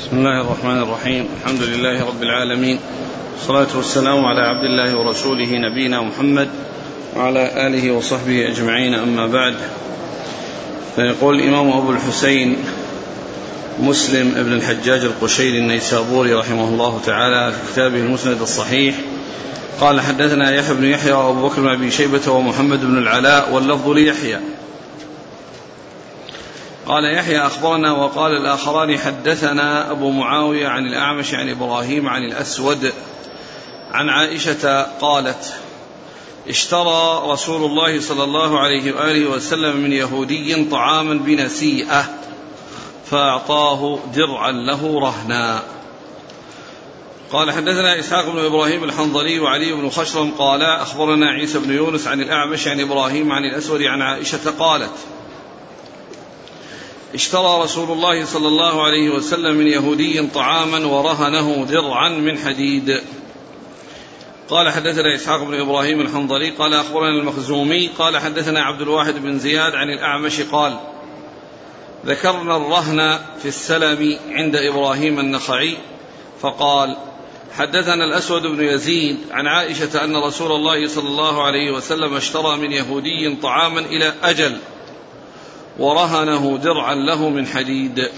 بسم الله الرحمن الرحيم. الحمد لله رب العالمين. والصلاة والسلام على عبد الله ورسوله نبينا محمد وعلى آله وصحبه أجمعين. أما بعد فيقول الإمام أبو الحسين مسلم ابن الحجاج القشيري النيسابوري رحمه الله تعالى في كتابه المسند الصحيح. قال حدثنا يحيى بن يحيى وأبو بكر بن أبي شيبة ومحمد بن العلاء واللفظ ليحيى. قال يحيى أخبرنا وقال الآخران حدثنا أبو معاوية عن الأعمش عن إبراهيم عن الأسود عن عائشة قالت اشترى رسول الله صلى الله عليه وآله وسلم من يهودي طعاما بنسيئة فأعطاه درعا له رهنا. قال حدثنا إسحاق بن إبراهيم الحنظلي وعلي بن خشرم قال أخبرنا عيسى بن يونس عن الأعمش عن إبراهيم عن الأسود عن عائشة قالت اشترى رسول الله صلى الله عليه وسلم من يهودي طعاما ورهنه درعا من حديد. قال حدثنا إسحاق بن إبراهيم الحنظلي قال أخبرنا المخزومي قال حدثنا عبد الواحد بن زياد عن الأعمش قال ذكرنا الرهن في السلم عند إبراهيم النخعي فقال حدثنا الأسود بن يزيد عن عائشة أن رسول الله صلى الله عليه وسلم اشترى من يهودي طعاما إلى أجل ورهنه درعا له من حديد.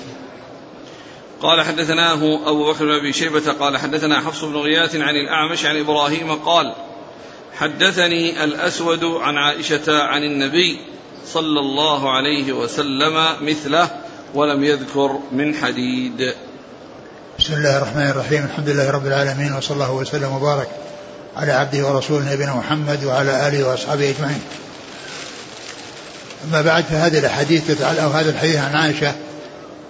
قال حدثناه أبو بكر بن أبي شيبة قال حدثنا حفص بن غياث عن الأعمش عن إبراهيم قال حدثني الأسود عن عائشة عن النبي صلى الله عليه وسلم مثله ولم يذكر من حديد. بسم الله الرحمن الرحيم. الحمد لله رب العالمين وصلى الله وسلم وبارك على عبده ورسوله نبينا محمد وعلى آله وأصحابه أجمعين. أما بعد فهذه الأحاديث تتعلق أو هذا الحديث عن عائشة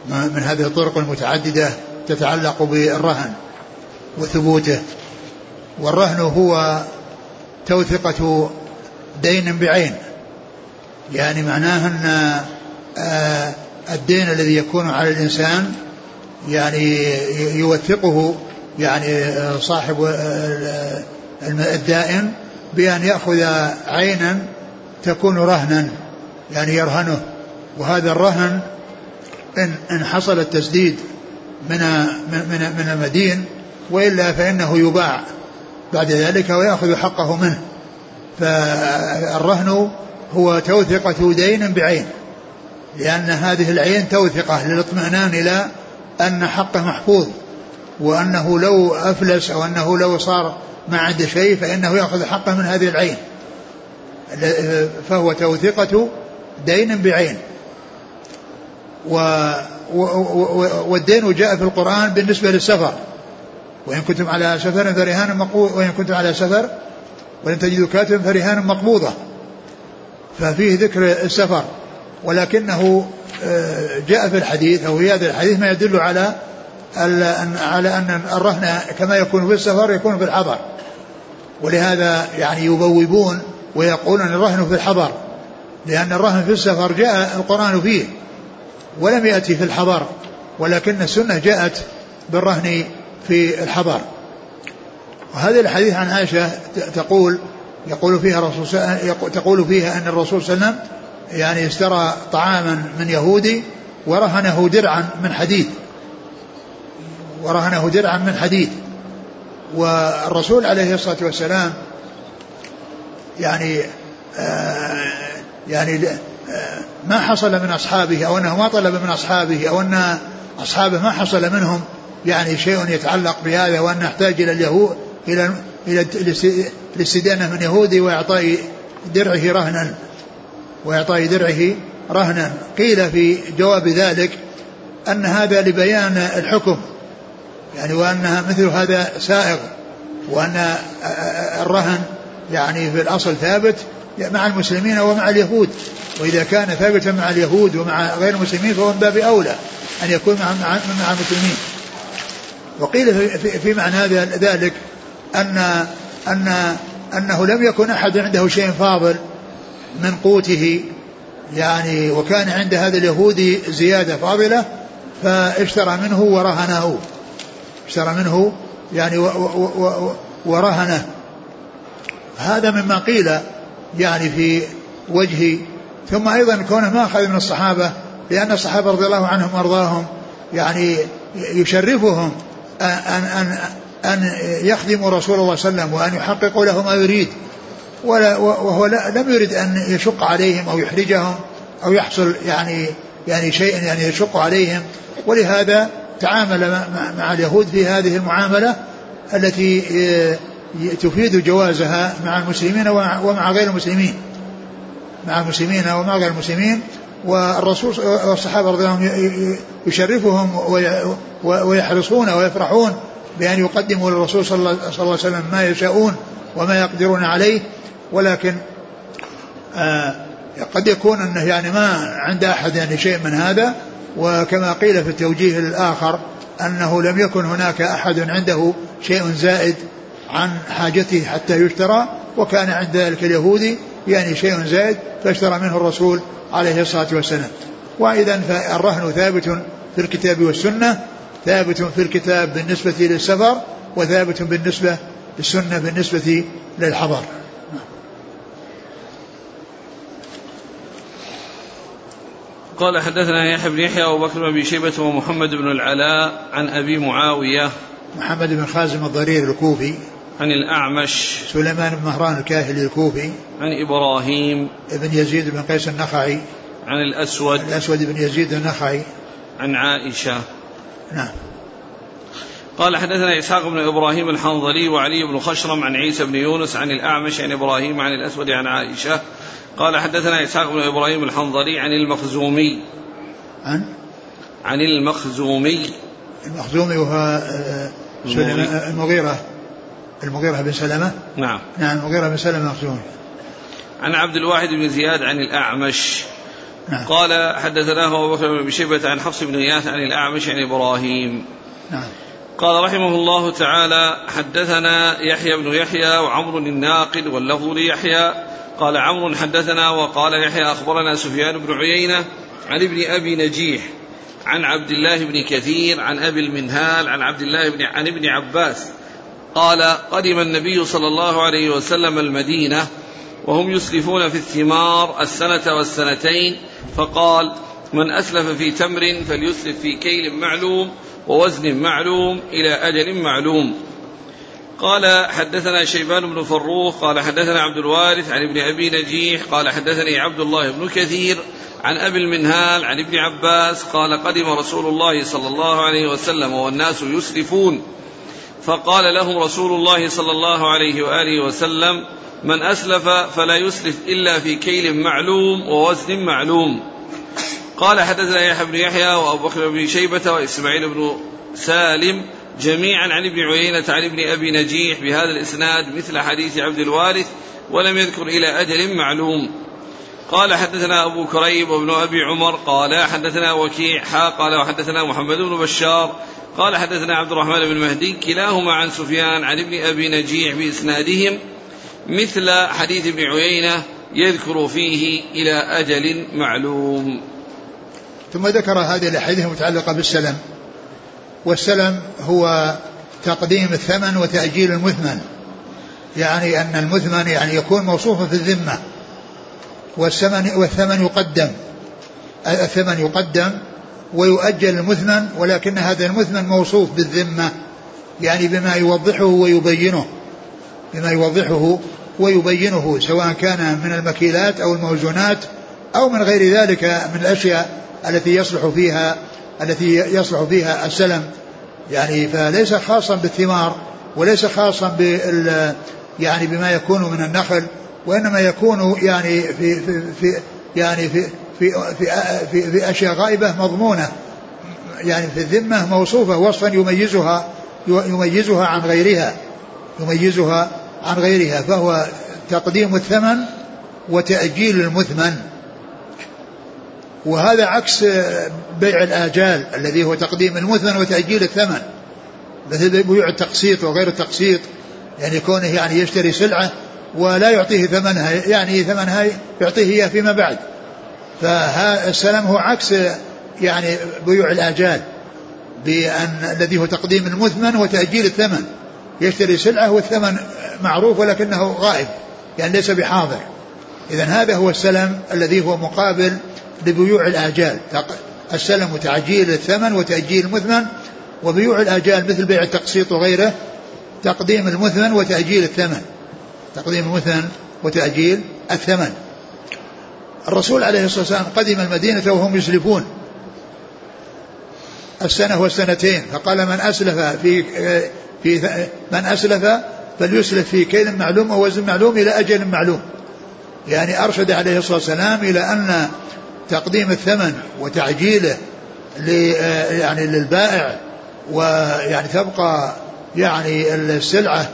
من هذه الطرق المتعددة تتعلق بالرهن وثبوته. والرهن هو توثقة دين بعين. يعني معناه أن الدين الذي يكون على الإنسان يعني يوثقه يعني صاحب الدائن بأن يأخذ عينا تكون رهنا. يعني يرهنه. وهذا الرهن إن, إن حصل التسديد من من من المدين وإلا فإنه يباع بعد ذلك ويأخذ حقه منه. فالرهن هو توثقة دين بعين لأن هذه العين توثقة للاطمئنان إلى أن حقه محفوظ. وأنه لو أفلس أو أنه لو صار ما عنده شيء فإنه يأخذ حقه من هذه العين. فهو توثقة دين بعين. و والدين جاء في القرآن بالنسبة للسفر. وإن كنتم على سفر فرهان مقبوض وإن كنتم على سفر ولن تجدوا كاتبا فرهان مقبوضة. ففيه ذكر السفر. ولكنه جاء في الحديث أو في هذا الحديث ما يدل على على أن الرهن كما يكون في السفر يكون في الحضر. ولهذا يعني يبوبون ويقولون الرهن في الحضر. لأن الرهن في السفر جاء القرآن فيه ولم يأتي في الحضر ولكن السنة جاءت بالرهن في الحضر. وهذه الحديث عن عائشة تقول يقول فيها الرسول تقول فيها أن الرسول صلى الله عليه وسلم يعني اشترى طعاما من يهودي ورهنه درعا من حديد. ورهنه درعا من حديد. والرسول عليه الصلاة والسلام يعني آه يعني ما حصل من أصحابه أو أنه ما طلب من أصحابه أو أن أصحابه ما حصل منهم يعني شيء يتعلق بهذا وأن نحتاج إلى اليهود إلى إلى الاستدانة من يهودي وإعطاء درعه رهنا وإعطاء درعه رهنا. قيل في جواب ذلك أن هذا لبيان الحكم يعني وأن مثل هذا سائغ وأن الرهن يعني في الأصل ثابت مع المسلمين ومع اليهود. وإذا كان ثابتا مع اليهود ومع غير المسلمين فهو من باب أولى أن يكون مع مع, المسلمين. وقيل في, في, معنى ذلك أن أن أنه لم يكن أحد عنده شيء فاضل من قوته. يعني وكان عند هذا اليهودي زيادة فاضلة فاشترى منه ورهنه. اشترى منه يعني ورهنه. هذا مما قيل يعني في وجه ثم أيضا كونه ما أخذ من الصحابة لأن الصحابة رضي الله عنهم وأرضاهم يعني يشرفهم أن أن أن يخدموا رسول الله صلى الله عليه وسلم وأن يحققوا له ما يريد. ولا وهو لم يرد أن يشق عليهم أو يحرجهم أو يحصل يعني يعني شيء يعني يشق عليهم. ولهذا تعامل مع اليهود في هذه المعاملة التي آه، تفيد جوازها مع المسلمين ومع غير المسلمين. مع المسلمين ومع غير المسلمين. والرسول والصحابة رضي الله عنهم يشرفهم ويحرصون ويفرحون بأن يقدموا للرسول صلى الله عليه وسلم ما يشاءون وما يقدرون عليه. ولكن آه قد يكون أنه يعني ما عند أحد يعني شيء من هذا. وكما قيل في التوجيه الآخر أنه لم يكن هناك أحد عنده شيء زائد عن حاجته حتى يشترى وكان عند ذلك اليهودي يعني شيء زائد فاشترى منه الرسول عليه الصلاة والسلام. واذا فالرهن ثابت في الكتاب والسنة ثابت في الكتاب بالنسبة للسفر وثابت بالنسبة للسنة بالنسبة للحضر. قال حدثنا يحيى بن يحيى وأبو بكر بن شيبة ومحمد بن العلاء عن أبي معاوية. محمد بن خازم الضرير الكوفي. عن الأعمش سليمان بن مهران الكاهلي الكوفي عن إبراهيم بن يزيد بن قيس النخعي عن الأسود الأسود بن يزيد النخعي. عن عائشة. نعم. قال حدثنا إسحاق بن إبراهيم الحنظلي وعلي بن خشرم عن عيسى بن يونس عن الأعمش عن إبراهيم عن الأسود عن عائشة. قال حدثنا إسحاق بن إبراهيم الحنظلي عن المخزومي. عن؟ عن المخزومي. المخزومي وهو آه، المغيرة. المغيرة بن سلمة؟ نعم. نعم المغيرة بن سلمة المخزومي عن عبد الواحد بن زياد عن الأعمش. نعم. قال حدثناه أبو بكر بن شيبة عن حفص بن غياث عن الأعمش عن إبراهيم. نعم. قال رحمه الله تعالى حدثنا يحيى بن يحيى وعمر الناقد واللفظ ليحيى. قال عمرو حدثنا وقال يحيى أخبرنا سفيان بن عيينة عن ابن أبي نجيح عن عبد الله بن كثير عن أبي المنهال عن عبد الله بن عن ابن عباس. قال قدم النبي صلى الله عليه وسلم المدينة وهم يسلفون في الثمار السنة والسنتين فقال من أسلف في تمر فليسلف في كيل معلوم ووزن معلوم إلى أجل معلوم. قال حدثنا شيبان بن فروخ قال حدثنا عبد الوارث عن ابن أبي نجيح قال حدثني عبد الله بن كثير عن أبي المنهال عن ابن عباس قال قدم رسول الله صلى الله عليه وسلم والناس يسرفون فقال لهم رسول الله صلى الله عليه وآله وسلم من أسلف فلا يسلف إلا في كيل معلوم ووزن معلوم. قال حدثنا يحيى بن يحيى وأبو بكر بن شيبة وإسماعيل بن سالم جميعا عن ابن عيينة عن ابن أبي نجيح بهذا الإسناد مثل حديث عبد الوارث ولم يذكر إلى أجل معلوم. قال حدثنا أبو كريب وابن أبي عمر قال حدثنا وكيع حا قال وحدثنا محمد بن بشار قال حدثنا عبد الرحمن بن مهدي كلاهما عن سفيان عن ابن أبي نجيح بإسنادهم مثل حديث ابن عيينة يذكر فيه إلى أجل معلوم. ثم ذكر هذه الأحاديث المتعلقة بالسلم والسلم هو تقديم الثمن وتأجيل المثمن يعني أن المثمن يعني يكون موصوفا في الذمة. والثمن والثمن يقدم. الثمن يقدم ويؤجل المثمن ولكن هذا المثمن موصوف بالذمة يعني بما يوضحه ويبينه بما يوضحه ويبينه سواء كان من المكيلات أو الموزونات أو من غير ذلك من الأشياء التي يصلح فيها التي يصلح فيها السلم. يعني فليس خاصا بالثمار وليس خاصا بال يعني بما يكون من النخل وإنما يكون يعني في في, في يعني في في في, في, في أشياء غائبة مضمونة. يعني في الذمة موصوفة وصفا يميزها يميزها عن غيرها. يميزها عن غيرها فهو تقديم الثمن وتأجيل المثمن. وهذا عكس بيع الآجال الذي هو تقديم المثمن وتأجيل الثمن. مثل بيوع التقسيط وغير التقسيط يعني كونه يعني يشتري سلعة ولا يعطيه ثمنها يعني ثمنها يعطيه إياه فيما بعد. فالسلام هو عكس يعني بيوع الآجال بأن الذي هو تقديم المثمن وتأجيل الثمن. يشتري سلعة والثمن معروف ولكنه غائب يعني ليس بحاضر. إذا هذا هو السلم الذي هو مقابل لبيوع الآجال. السلم تعجيل الثمن وتأجيل المثمن وبيوع الآجال مثل بيع التقسيط وغيره تقديم المثمن وتأجيل الثمن. تقديم المثمن وتأجيل الثمن. الرسول عليه الصلاة والسلام قدم المدينة وهم يسلفون. السنة والسنتين. فقال من أسلف في في من أسلف فليسلف في كيل معلوم أو وزن معلوم إلى أجل معلوم. يعني أرشد عليه الصلاة والسلام إلى أن تقديم الثمن وتعجيله يعني للبائع ويعني تبقى يعني السلعة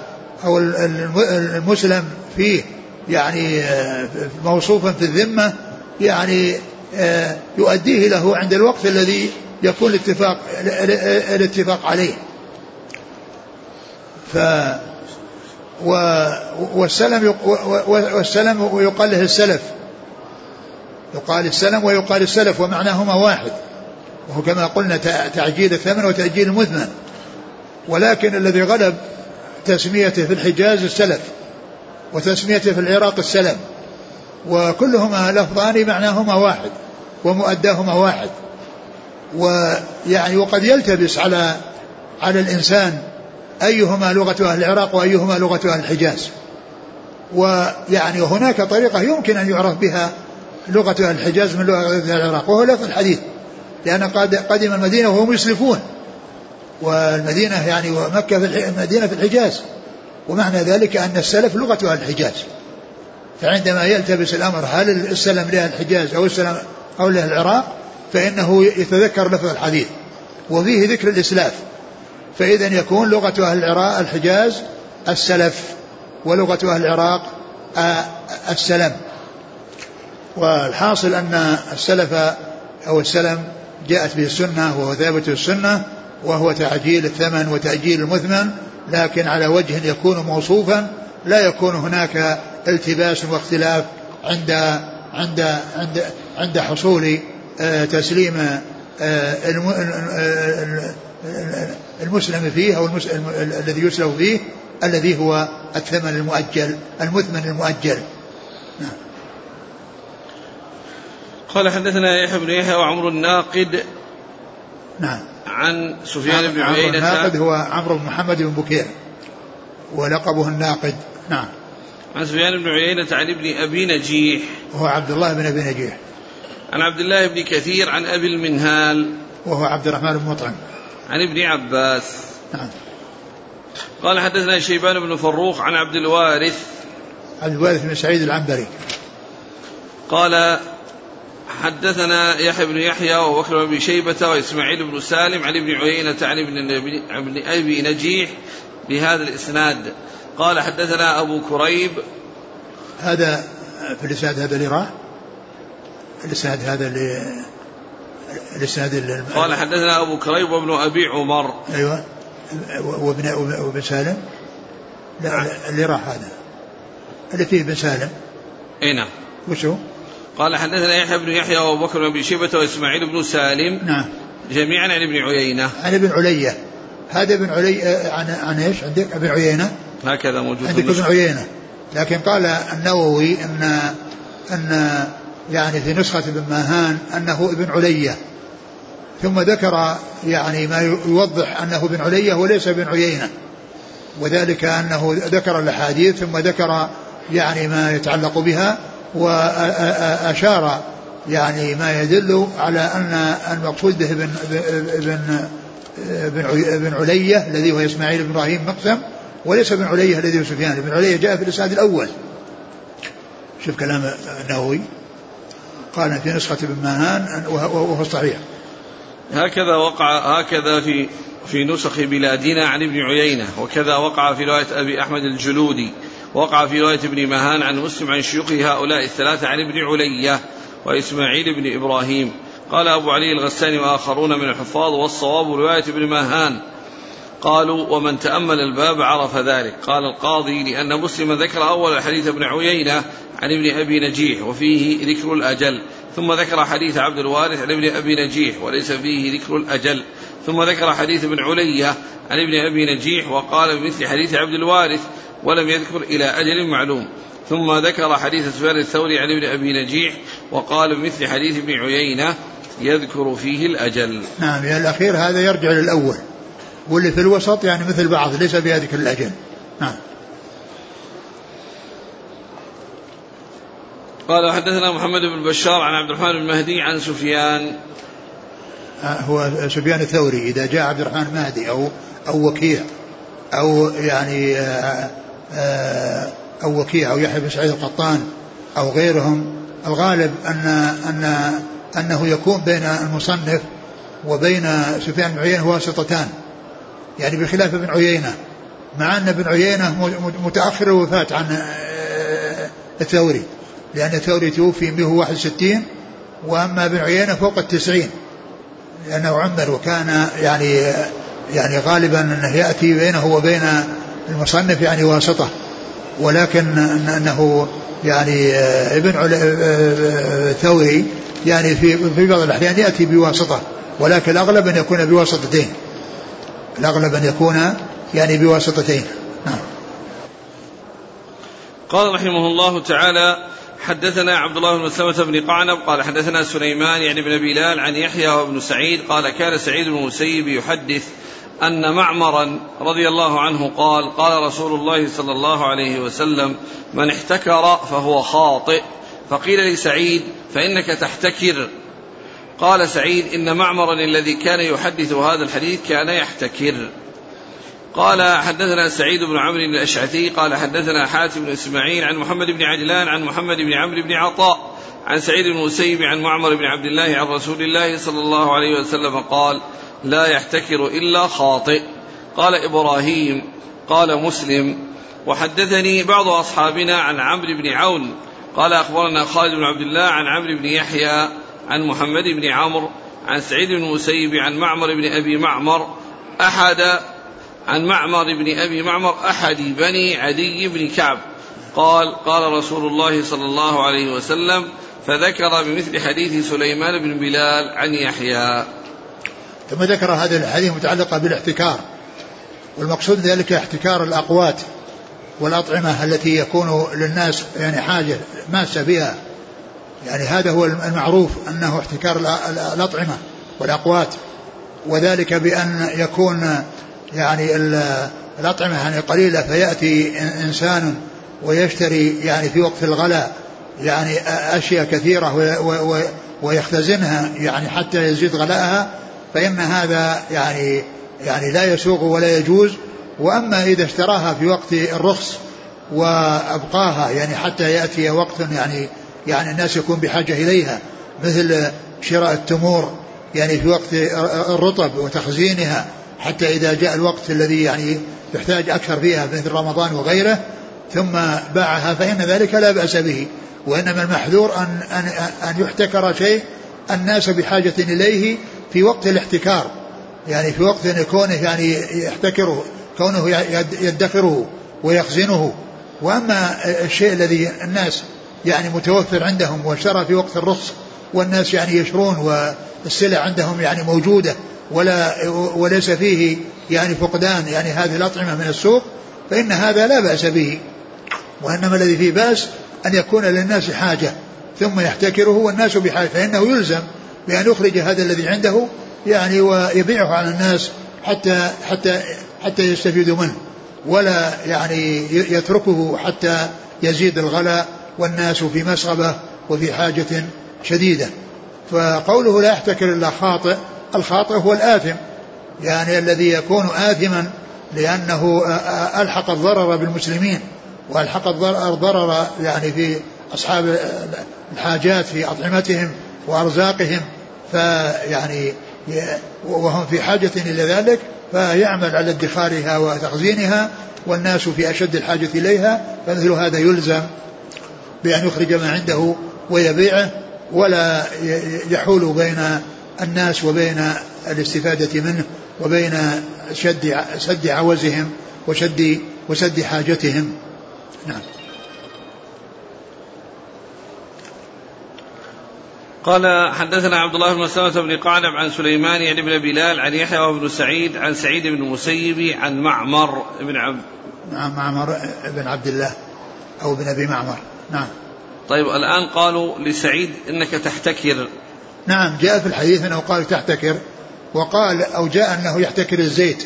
أو المسلم فيه يعني موصوفا في الذمة يعني يؤديه له عند الوقت الذي يكون الاتفاق الاتفاق عليه. ف والسلم والسلم ويقال له السلف. يقال السلم ويقال السلف ومعناهما واحد. وهو كما قلنا تعجيل الثمن وتأجيل المثمن ولكن الذي غلب تسميته في الحجاز السلف وتسميته في العراق السلم وكلهما لفظان معناهما واحد ومؤداهما واحد. ويعني وقد يلتبس على على الإنسان أيهما لغة أهل العراق وأيهما لغة أهل الحجاز. ويعني هناك طريقة يمكن أن يعرف بها لغة أهل الحجاز من لغة أهل العراق وهو لفظ الحديث لأن قدم المدينة وهم يسلفون. والمدينة يعني ومكة في المدينة في الحجاز. ومعنى ذلك أن السلف لغة أهل الحجاز. فعندما يلتبس الأمر هل السلم لأهل الحجاز أو السلم أو لأهل العراق فإنه يتذكر لفظ الحديث. وفيه ذكر الإسلاف. فإذا يكون لغة أهل العراق الحجاز السلف ولغة أهل العراق السلم. والحاصل أن السلف أو السلم جاءت به السنة وهو ثابت السنة وهو تعجيل الثمن وتأجيل المثمن لكن على وجه يكون موصوفا لا يكون هناك التباس واختلاف عند عند عند عند حصول آه، تسليم آه، المسلم فيه أو الذي يسلم فيه الذي هو الثمن المؤجل المثمن المؤجل. قال حدثنا يحيى بن يحيى وعمر الناقد نعم عن سفيان بن عيينة الناقد هو عمرو بن محمد بن بكير. ولقبه الناقد. نعم. عن سفيان بن عيينة عن ابن أبي نجيح. وهو عبد الله بن أبي نجيح. عن عبد الله بن كثير عن أبي المنهال. وهو عبد الرحمن بن مطعم. عن ابن عباس. نعم. قال حدثنا شيبان بن فروخ عن عبد الوارث. عبد الوارث بن سعيد العنبري. قال حدثنا يحيى بن يحيى وبكر بن شيبة وإسماعيل بن سالم عن ابن عيينة عن ابن أبي نجيح بهذا الإسناد. قال حدثنا أبو كريب. هذا في الإسناد هذا اللي راح الإسناد هذا اللي الإسناد قال حدثنا أبو كريب وابن أبي عمر. أيوه. وابن وابن سالم؟ لا نعم. اللي راح هذا. اللي فيه ابن سالم. أي نعم. وش هو؟ قال حدثنا يحيى بن يحيى وابو بكر بن شيبة واسماعيل بن سالم. نعم. جميعا عن ابن عيينة. عن ابن علية. هذا ابن علي آه، عن عن إيش؟ عندك ابن عيينة؟ هكذا موجود عندك ابن عيينة. لكن قال النووي ان إن يعني في نسخة ابن ماهان أنه ابن علية. ثم ذكر يعني ما يوضح أنه ابن علية وليس ابن عيينة. وذلك أنه ذكر الأحاديث ثم ذكر يعني ما يتعلق بها. وأشار يعني ما يدل على أن المقصود به ابن ابن ابن علية الذي هو إسماعيل بن إبراهيم مقسم وليس ابن علية الذي هو سفيان. ابن علية جاء في الإسناد الأول. شوف كلام النووي. قال في نسخة ابن ماهان وهو صحيح. هكذا وقع هكذا في في نسخ بلادنا عن ابن عيينة وكذا وقع في رواية أبي أحمد الجلودي. وقع في رواية ابن مهان عن مسلم عن شيوخ هؤلاء الثلاثة عن ابن علية وإسماعيل بن إبراهيم. قال أبو علي الغساني وآخرون من الحفاظ والصواب رواية ابن مهان. قالوا ومن تأمل الباب عرف ذلك. قال القاضي لأن مسلم ذكر أول حديث ابن عيينة عن ابن أبي نجيح وفيه ذكر الأجل. ثم ذكر حديث عبد الوارث عن ابن أبي نجيح وليس فيه ذكر الأجل. ثم ذكر حديث ابن علية عن ابن أبي نجيح وقال بمثل حديث عبد الوارث ولم يذكر إلى أجل معلوم. ثم ذكر حديث سفيان الثوري عن ابن أبي نجيح وقال بمثل حديث ابن عيينة يذكر فيه الأجل. نعم يعني الأخير هذا يرجع للأول واللي في الوسط يعني مثل بعض ليس بهذه كل الأجل. نعم. قال حدثنا محمد بن بشار عن عبد الرحمن بن مهدي عن سفيان. آه، هو سفيان الثوري إذا جاء عبد الرحمن المهدي أو أو وكيع أو يعني آه، أو وكيع أو يحيى بن سعيد القطان أو غيرهم الغالب أن أن أنه يكون بين المصنف وبين سفيان بن عيينة واسطتان يعني بخلاف ابن عيينة مع أن ابن عيينة متأخر الوفاة عن الثوري لأن الثوري توفي 161 وأما ابن عيينة فوق التسعين لأنه عمر وكان يعني يعني غالبا أنه يأتي بينه وبين المصنف يعني واسطة ولكن أنه يعني ابن ثوري يعني في في بعض الأحيان يأتي بواسطة ولكن الأغلب أن يكون بواسطتين. الأغلب أن يكون يعني بواسطتين. نعم. قال رحمه الله تعالى حدثنا عبد الله بن سلمة بن قعنب قال حدثنا سليمان يعني بن بلال عن يحيى وابن سعيد قال كان سعيد بن المسيب يحدث أن معمرا رضي الله عنه قال قال رسول الله صلى الله عليه وسلم من احتكر فهو خاطئ فقيل لسعيد فإنك تحتكر. قال سعيد إن معمرا الذي كان يحدث هذا الحديث كان يحتكر. قال حدثنا سعيد بن عمرو الأشعثي قال حدثنا حاتم بن إسماعيل عن محمد بن عجلان عن محمد بن عمرو بن عطاء عن سعيد بن المسيب عن معمر بن عبد الله عن رسول الله صلى الله عليه وسلم قال لا يحتكر إلا خاطئ. قال إبراهيم قال مسلم وحدثني بعض أصحابنا عن عمرو بن عون. قال أخبرنا خالد بن عبد الله عن عمرو بن يحيى عن محمد بن عمرو عن سعيد بن المسيب عن معمر بن أبي معمر أحد عن معمر بن أبي معمر أحد بني عدي بن كعب. قال قال رسول الله صلى الله عليه وسلم فذكر بمثل حديث سليمان بن بلال عن يحيى. ثم ذكر هذه الحديث متعلقة بالاحتكار. والمقصود ذلك احتكار الأقوات والأطعمة التي يكون للناس يعني حاجة ماسة بها. يعني هذا هو المعروف أنه احتكار الأطعمة والأقوات. وذلك بأن يكون يعني الأطعمة يعني قليلة فيأتي إنسان ويشتري يعني في وقت الغلاء يعني أشياء كثيرة ويختزنها يعني حتى يزيد غلاءها. فإن هذا يعني يعني لا يسوق ولا يجوز. وأما إذا اشتراها في وقت الرخص وأبقاها يعني حتى يأتي وقت يعني يعني الناس يكون بحاجة إليها مثل شراء التمور يعني في وقت الرطب وتخزينها حتى إذا جاء الوقت الذي يعني يحتاج أكثر فيها مثل رمضان وغيره ثم باعها فإن ذلك لا بأس به. وإنما المحذور أن, أن, أن يحتكر شيء الناس بحاجة إليه في وقت الاحتكار يعني في وقت كونه يعني يحتكره كونه يدخره ويخزنه. وأما الشيء الذي الناس يعني متوفر عندهم واشترى في وقت الرخص والناس يعني يشرون والسلع عندهم يعني موجودة ولا وليس فيه يعني فقدان يعني هذه الأطعمة من السوق فإن هذا لا بأس به. وإنما الذي فيه بأس أن يكون للناس حاجة ثم يحتكره والناس بحاجة فإنه يلزم بأن يخرج هذا الذي عنده يعني ويبيعه على الناس حتى حتى حتى يستفيدوا منه ولا يعني يتركه حتى يزيد الغلاء والناس في مسغبة وفي حاجة شديدة. فقوله لا يحتكر إلا خاطئ الخاطئ هو الآثم يعني الذي يكون آثما لأنه ألحق الضرر بالمسلمين وألحق الضرر يعني في أصحاب الحاجات في أطعمتهم وأرزاقهم. فيعني وهم في حاجة إلى ذلك فيعمل على ادخارها وتخزينها والناس في أشد الحاجة إليها فمثل هذا يلزم بأن يخرج ما عنده ويبيعه ولا يحول بين الناس وبين الاستفادة منه وبين شد سد عوزهم وشد وسد حاجتهم. نعم. قال حدثنا عبد الله بن مسلمة بن قعنب عن سليمان يعني بن بلال عن يحيى وابن سعيد عن سعيد بن المسيب عن معمر بن عبد نعم معمر بن عبد الله أو بن أبي معمر. نعم. طيب الآن قالوا لسعيد إنك تحتكر. نعم جاء في الحديث أنه قال تحتكر وقال أو جاء أنه يحتكر الزيت.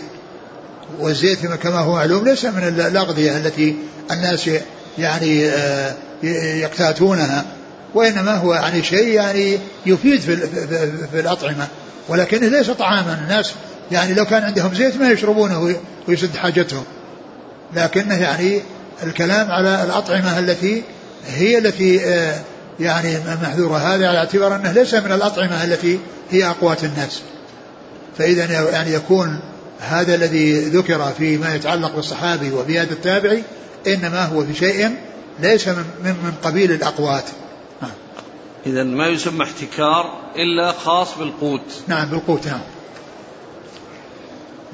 والزيت كما هو معلوم ليس من الأغذية التي الناس يعني آه، يقتاتونها. وإنما هو يعني شيء يعني يفيد في, في الأطعمة. ولكنه ليس طعاما. الناس يعني لو كان عندهم زيت ما يشربونه ويسد حاجتهم. لكنه يعني الكلام على الأطعمة التي هي التي آه، يعني محذورة. هذا على اعتبار أنه ليس من الأطعمة التي هي أقوات الناس. فإذا يعني يكون هذا الذي ذكر فيما يتعلق بالصحابي وبهذا التابعي إنما هو في شيء ليس من, من قبيل الأقوات. إذا ما يسمى احتكار إلا خاص بالقوت. نعم بالقوت نعم.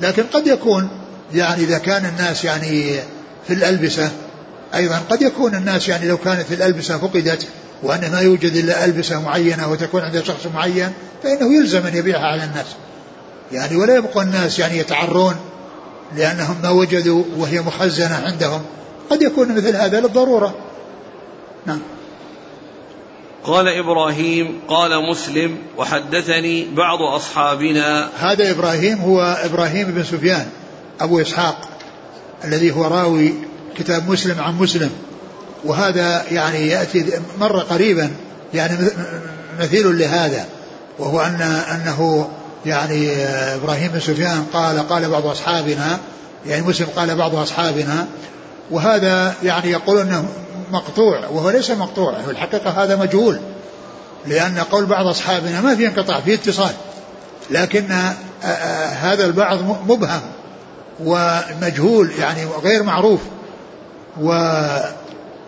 لكن قد يكون يعني إذا كان الناس يعني في الألبسة أيضا قد يكون الناس يعني لو كانت الألبسة فقدت وأن ما يوجد إلا ألبسة معينة وتكون عند شخص معين فإنه يلزم أن يبيعها على الناس. يعني ولا يبقى الناس يعني يتعرون لأنهم ما وجدوا وهي مخزنة عندهم. قد يكون مثل هذا للضرورة. نعم. قال إبراهيم قال مسلم وحدثني بعض أصحابنا. هذا إبراهيم هو إبراهيم بن سفيان أبو إسحاق الذي هو راوي كتاب مسلم عن مسلم. وهذا يعني يأتي مرة قريبا يعني مثيل لهذا. وهو أن أنه يعني إبراهيم بن سفيان قال قال بعض أصحابنا يعني مسلم قال بعض أصحابنا. وهذا يعني يقول أنه مقطوع وهو ليس مقطوع في الحقيقة هذا مجهول لأن قول بعض أصحابنا ما في انقطاع في اتصال لكن هذا البعض مبهم ومجهول يعني غير معروف و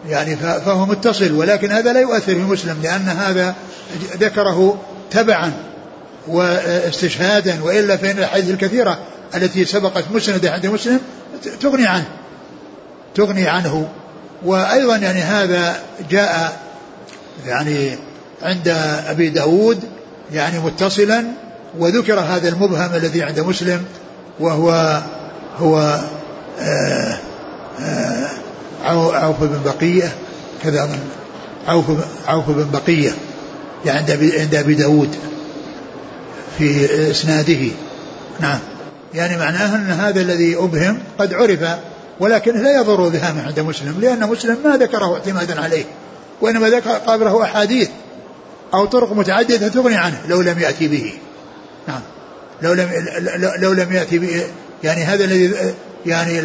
يعني فهو متصل ولكن هذا لا يؤثر في مسلم لأن هذا ذكره تبعا واستشهادا وإلا فإن الأحاديث الكثيرة التي سبقت مسندة عند مسلم تغني عنه تغني عنه. وأيضا يعني هذا جاء يعني عند أبي داود يعني متصلا وذكر هذا المبهم الذي عند مسلم وهو هو آه آه عوف بن بقية كذا من عوف عوف بن بقية يعني عند عند أبي داود في إسناده. نعم. يعني معناه أن هذا الذي أبهم قد عرف ولكن لا يضر بها عند مسلم لأن مسلم ما ذكره اعتمادا عليه وإنما ذكر قابله أحاديث أو طرق متعددة تغني عنه لو لم يأتي به. نعم. لو لم لو لم يأتي به يعني هذا الذي يعني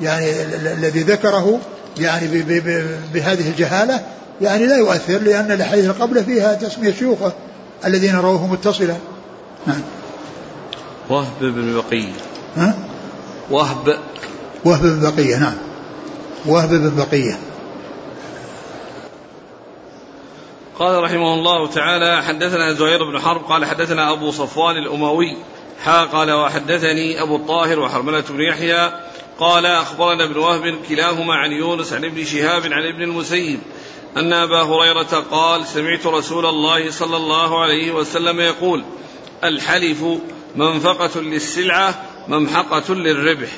يعني الذي ذكره يعني بهذه الجهالة يعني لا يؤثر لأن الأحاديث قبله فيها تسمية شيوخه الذين رووه متصلا. نعم. وهب بن بقية ها؟ وهب وهب بن بقية نعم. وهب بن بقية قال رحمه الله تعالى حدثنا زهير بن حرب قال حدثنا أبو صفوان الأموي حا قال وحدثني أبو الطاهر وحرملة بن يحيى قال أخبرنا ابن وهب كلاهما عن يونس عن ابن شهاب عن ابن المسيب أن أبا هريرة قال سمعت رسول الله صلى الله عليه وسلم يقول الحلف منفقة للسلعة ممحقة للربح.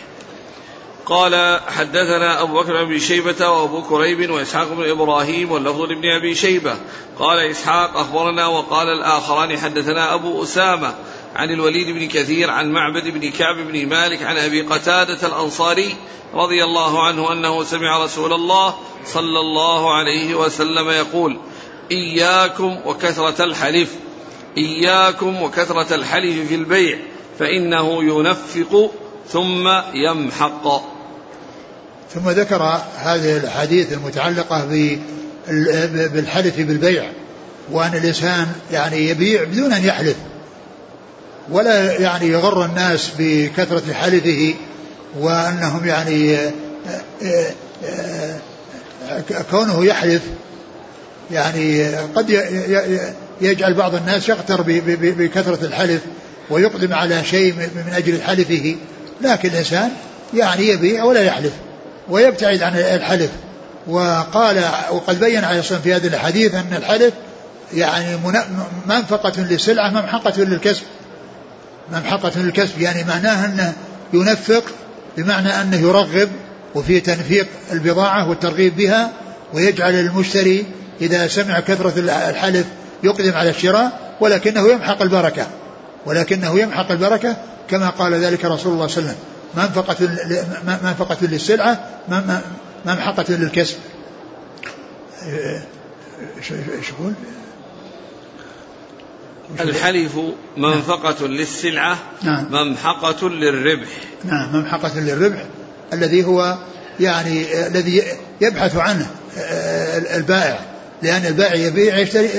قال حدثنا أبو بكر بن شيبة وأبو كريب وإسحاق بن إبراهيم واللفظ لابن أبي شيبة. قال إسحاق أخبرنا وقال الآخران حدثنا أبو أسامة عن الوليد بن كثير عن معبد بن كعب بن مالك عن أبي قتادة الأنصاري رضي الله عنه أنه سمع رسول الله صلى الله عليه وسلم يقول إياكم وكثرة الحلف إياكم وكثرة الحلف في البيع فإنه ينفق ثم يمحق. ثم ذكر هذه الحديث المتعلقة بالحلف بالبيع وأن الإنسان يعني يبيع بدون أن يحلف ولا يعني يغر الناس بكثرة حلفه وأنهم يعني كونه يحلف يعني قد يجعل بعض الناس يغتر بكثرة الحلف ويقدم على شيء من أجل حلفه لكن الإنسان يعني يبيع ولا يحلف. ويبتعد عن الحلف. وقال وقد بين عليه الصلاة في هذا الحديث أن الحلف يعني منفقة للسلعة ممحقة للكسب. ممحقة للكسب يعني معناها أنه ينفق بمعنى أنه يرغب وفي تنفيق البضاعة والترغيب بها ويجعل المشتري إذا سمع كثرة الحلف يقدم على الشراء ولكنه يمحق البركة. ولكنه يمحق البركة كما قال ذلك رسول الله صلى الله عليه وسلم. منفقة منفقة للسلعة ممحقة للكسب. إيش يقول؟ الحلف منفقة للسلعة نعم. ممحقة للربح. نعم ممحقة للربح الذي هو يعني الذي يبحث عنه آه، البائع. لأن البائع يبيع يشتري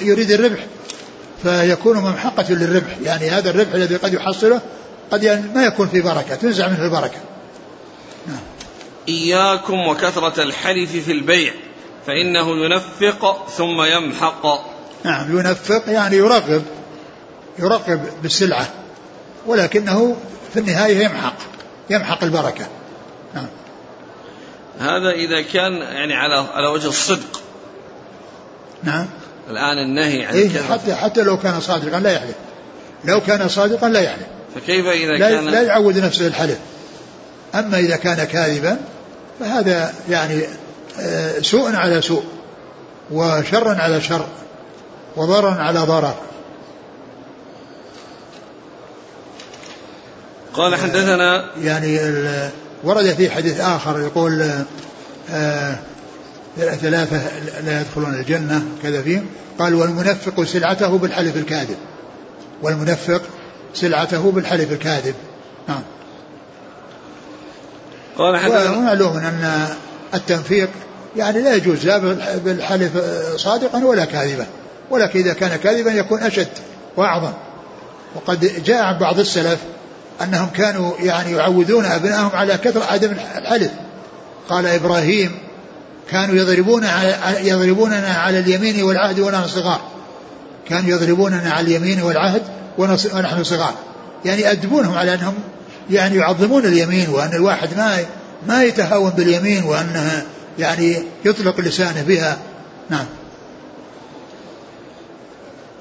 يريد الربح. فيكون ممحقة للربح. يعني هذا الربح الذي قد يحصله قد يعني ما يكون في بركة تنزع منه البركة. نعم. إياكم وكثرة الحلف في البيع فإنه ينفق ثم يمحق. نعم ينفق يعني يرغب يرغب بالسلعة ولكنه في النهاية يمحق يمحق البركة. نعم. هذا إذا كان يعني على على وجه الصدق. نعم. الآن النهي عن إيه حتى حتى لو كان صادقا لا يحلف. لو كان صادقا لا يحلف. فكيف إذا لا كان لا يعود نفسه الحلف. أما إذا كان كاذبا فهذا يعني آه، سوء على سوء وشر على شر وضرر على ضرر. قال حدثنا يعني ورد في حديث آخر يقول آه ثلاثة لا يدخلون الجنة كذا فيهم قال والمنفق سلعته بالحلف الكاذب. والمنفق سلعته بالحلف الكاذب. نعم. قال حدثنا ومعلوم أن التنفيق يعني لا يجوز لا بالحلف صادقا ولا كاذبا. ولكن إذا كان كاذبا يكون أشد وأعظم. وقد جاء عن بعض السلف أنهم كانوا يعني يعودون أبنائهم على كثرة عدم الحلف. قال إبراهيم كانوا يضربون يضربوننا على اليمين والعهد ونحن صغار. كانوا يضربوننا على اليمين والعهد ونحن صغار. يعني يأدبونهم على أنهم يعني يعظمون اليمين وأن الواحد ما ما يتهاون باليمين وأنها يعني يطلق لسانه بها. نعم.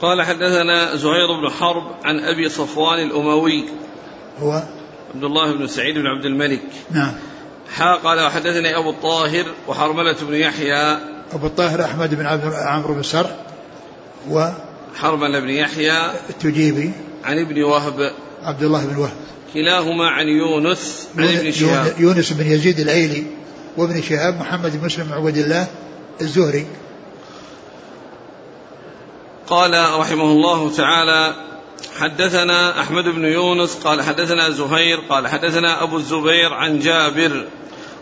قال حدثنا زهير بن حرب عن أبي صفوان الأموي. هو؟ عبد الله بن سعيد بن عبد الملك. نعم. حا قال وحدثني أبو الطاهر وحرملة بن يحيى. أبو الطاهر أحمد بن عبد عمرو بن سر. و حرملة بن يحيى التجيبي. عن ابن وهب. عبد الله بن وهب. كلاهما عن يونس عن ابن شهاب. يونس بن يزيد الايلي وابن شهاب محمد بن مسلم عبد الله الزهري. قال رحمه الله تعالى حدثنا أحمد بن يونس قال حدثنا زهير قال حدثنا أبو الزبير عن جابر.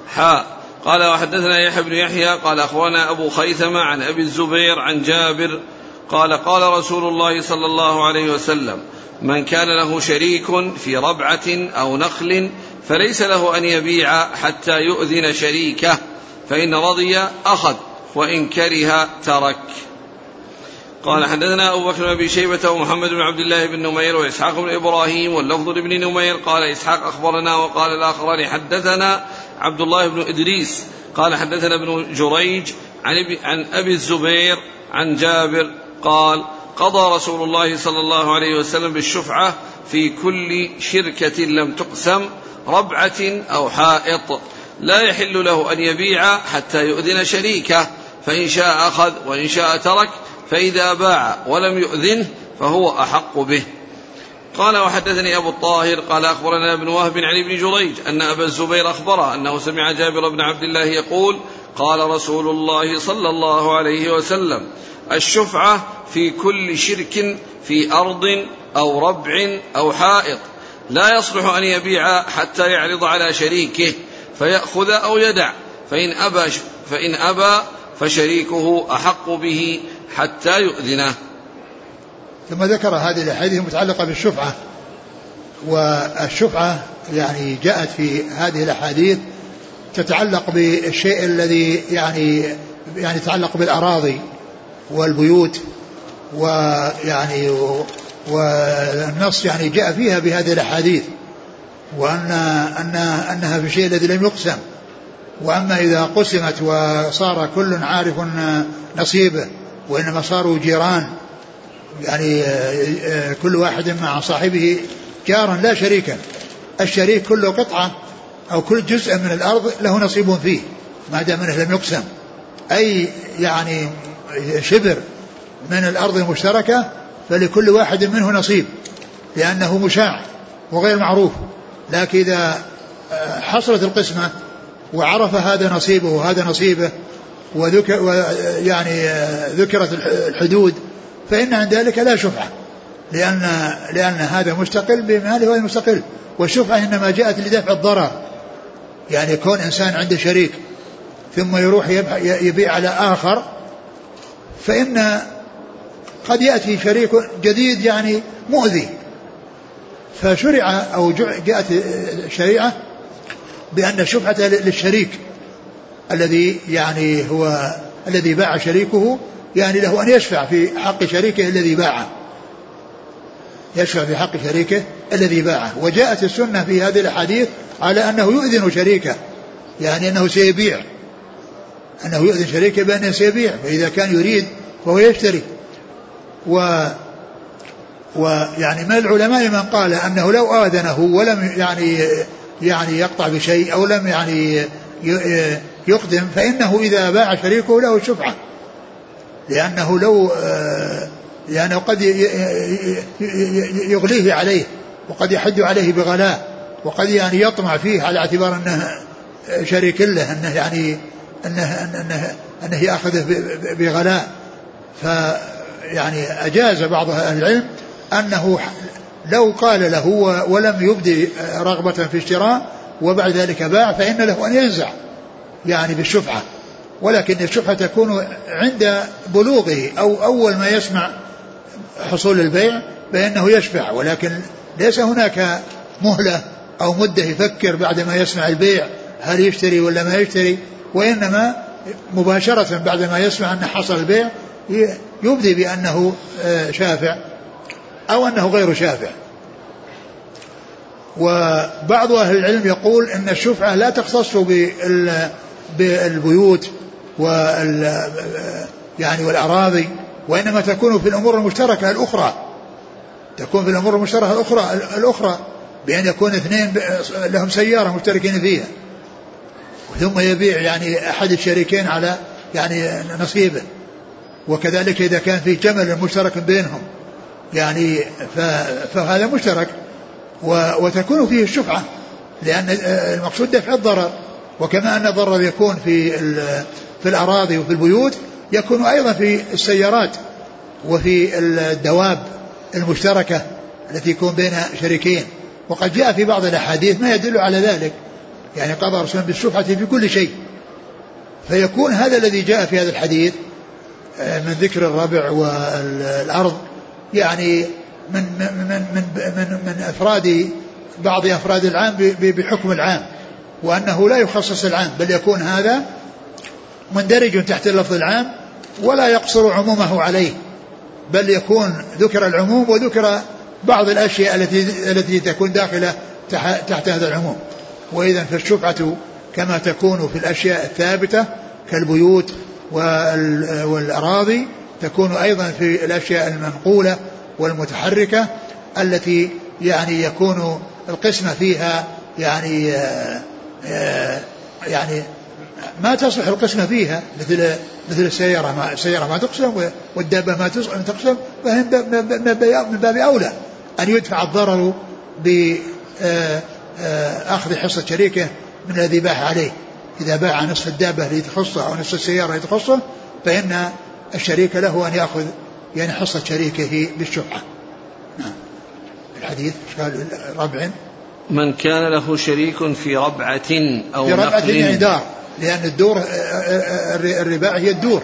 حاء قال وحدثنا يحيى بن يحيى قال اخبرنا أبو خيثمة عن أبي الزبير عن جابر. قال قال رسول الله صلى الله عليه وسلم من كان له شريك في ربعة أو نخل فليس له أن يبيع حتى يؤذن شريكه فإن رضي أخذ وإن كره ترك. قال حدثنا أبو بكر بن شيبة ومحمد بن عبد الله بن نمير وإسحاق بن إبراهيم واللفظ لابن نمير قال إسحاق أخبرنا وقال الآخران حدثنا عبد الله بن إدريس قال حدثنا ابن جريج عن, عن أبي الزبير عن جابر قال قضى رسول الله صلى الله عليه وسلم بالشفعة في كل شركة لم تقسم ربعة أو حائط. لا يحل له أن يبيع حتى يؤذن شريكه فإن شاء أخذ وإن شاء ترك فإذا باع ولم يؤذنه فهو أحق به. قال وحدثني أبو الطاهر قال أخبرنا ابن وهب عن ابن جريج أن أبا الزبير أخبره أنه سمع جابر بن عبد الله يقول قال رسول الله صلى الله عليه وسلم الشفعة في كل شرك في أرض أو ربع أو حائط. لا يصلح أن يبيع حتى يعرض على شريكه فيأخذ أو يدع. فإن أبى فإن أبى فشريكه أحق به حتى يؤذنه. ثم ذكر هذه الأحاديث المتعلقة بالشفعة والشفعة يعني جاءت في هذه الأحاديث تتعلق بالشيء الذي يعني يعني يتعلق بالأراضي والبيوت ويعني والنص يعني جاء فيها بهذه الأحاديث وأن أن أنها في الشيء الذي لم يقسم وأما إذا قسمت وصار كل عارف نصيبه وإنما صاروا جيران يعني كل واحد مع صاحبه جارا لا شريكا الشريك كل قطعة أو كل جزء من الأرض له نصيب فيه ما دام أنه لم يقسم. أي يعني شبر من الأرض المشتركة فلكل واحد منه نصيب لأنه مشاع وغير معروف. لكن إذا حصلت القسمة وعرف هذا نصيبه وهذا نصيبه وذكر يعني ذكرت الحدود فإن عند ذلك لا شفعة. لأن لأن هذا مستقل بماله وهو مستقل. والشفعة إنما جاءت لدفع الضرر. يعني كون إنسان عنده شريك ثم يروح يبيع على آخر فإن قد يأتي شريك جديد يعني مؤذي. فشرع أو جاءت شريعة بأن الشفعة للشريك الذي يعني هو الذي باع شريكه يعني له أن يشفع في حق شريكه الذي باعه. يشفع في حق شريكه الذي باعه. وجاءت السنة في هذه الأحاديث على أنه يؤذن شريكه يعني أنه سيبيع. أنه يؤذن شريكه بأنه سيبيع فإذا كان يريد فهو يشتري. و ويعني من العلماء من قال أنه لو آذنه ولم يعني يعني يقطع بشيء أو لم يعني يقدم فإنه إذا باع شريكه له الشفعة لأنه لو لأنه قد يغليه عليه. وقد يحد عليه بغلاء وقد يعني يطمع فيه على اعتبار أنه شريك له أنه يعني أنه أنه, أنه يأخذه بغلاء. فيعني أجاز بعض أهل العلم أنه لو قال له ولم يبدي رغبة في الشراء وبعد ذلك باع فإن له أن ينزع يعني بالشفعة. ولكن الشفعة تكون عند بلوغه أو أول ما يسمع حصول البيع فإنه يشفع. ولكن ليس هناك مهلة أو مدة يفكر بعد ما يسمع البيع هل يشتري ولا ما يشتري وإنما مباشرة بعد ما يسمع أن حصل البيع يبدي بأنه آه، شافع أو أنه غير شافع. وبعض أهل العلم يقول أن الشفعة لا تختص بالبيوت وال يعني والأراضي وإنما تكون في الأمور المشتركة الأخرى. تكون في الأمور المشتركة الأخرى الأخرى بأن يكون اثنين لهم سيارة مشتركين فيها. ثم يبيع يعني أحد الشريكين على يعني نصيبه. وكذلك إذا كان في جمل مشترك بينهم. يعني فهذا مشترك. وتكون فيه الشفعة. لأن المقصود دفع الضرر. وكما أن الضرر يكون في في الأراضي وفي البيوت يكون أيضا في السيارات وفي الدواب. المشتركة التي يكون بين شريكين. وقد جاء في بعض الأحاديث ما يدل على ذلك. يعني قضى رسول بالشفعة في كل شيء. فيكون هذا الذي جاء في هذا الحديث آه، من ذكر الربع والأرض. يعني من من من من, من أفراد بعض أفراد العام بحكم العام. وأنه لا يخصص العام بل يكون هذا مندرج تحت اللفظ العام ولا يقصر عمومه عليه. بل يكون ذكر العموم وذكر بعض الأشياء التي التي تكون داخلة تحت هذا العموم. واذا فالشفعة كما تكون في الأشياء الثابتة كالبيوت والأراضي تكون أيضا في الأشياء المنقولة والمتحركة التي يعني يكون القسمة فيها يعني آه، آه، يعني ما تصلح القسمة فيها مثل مثل السيارة ما السيارة ما تقسم والدابة ما تقسم فهم من باب أولى. أن يدفع الضرر بأخذ آه، حصة شريكه من الذي باع عليه. إذا باع نصف الدابة لتخصه أو نصف السيارة لتخصه فإن الشريك له أن يأخذ يعني حصة شريكه بالشفعة نعم. الحديث قال؟ ربع. من كان له شريك في ربعة أو في ربعة يعني دار. لأن الدور الرباع هي الدور.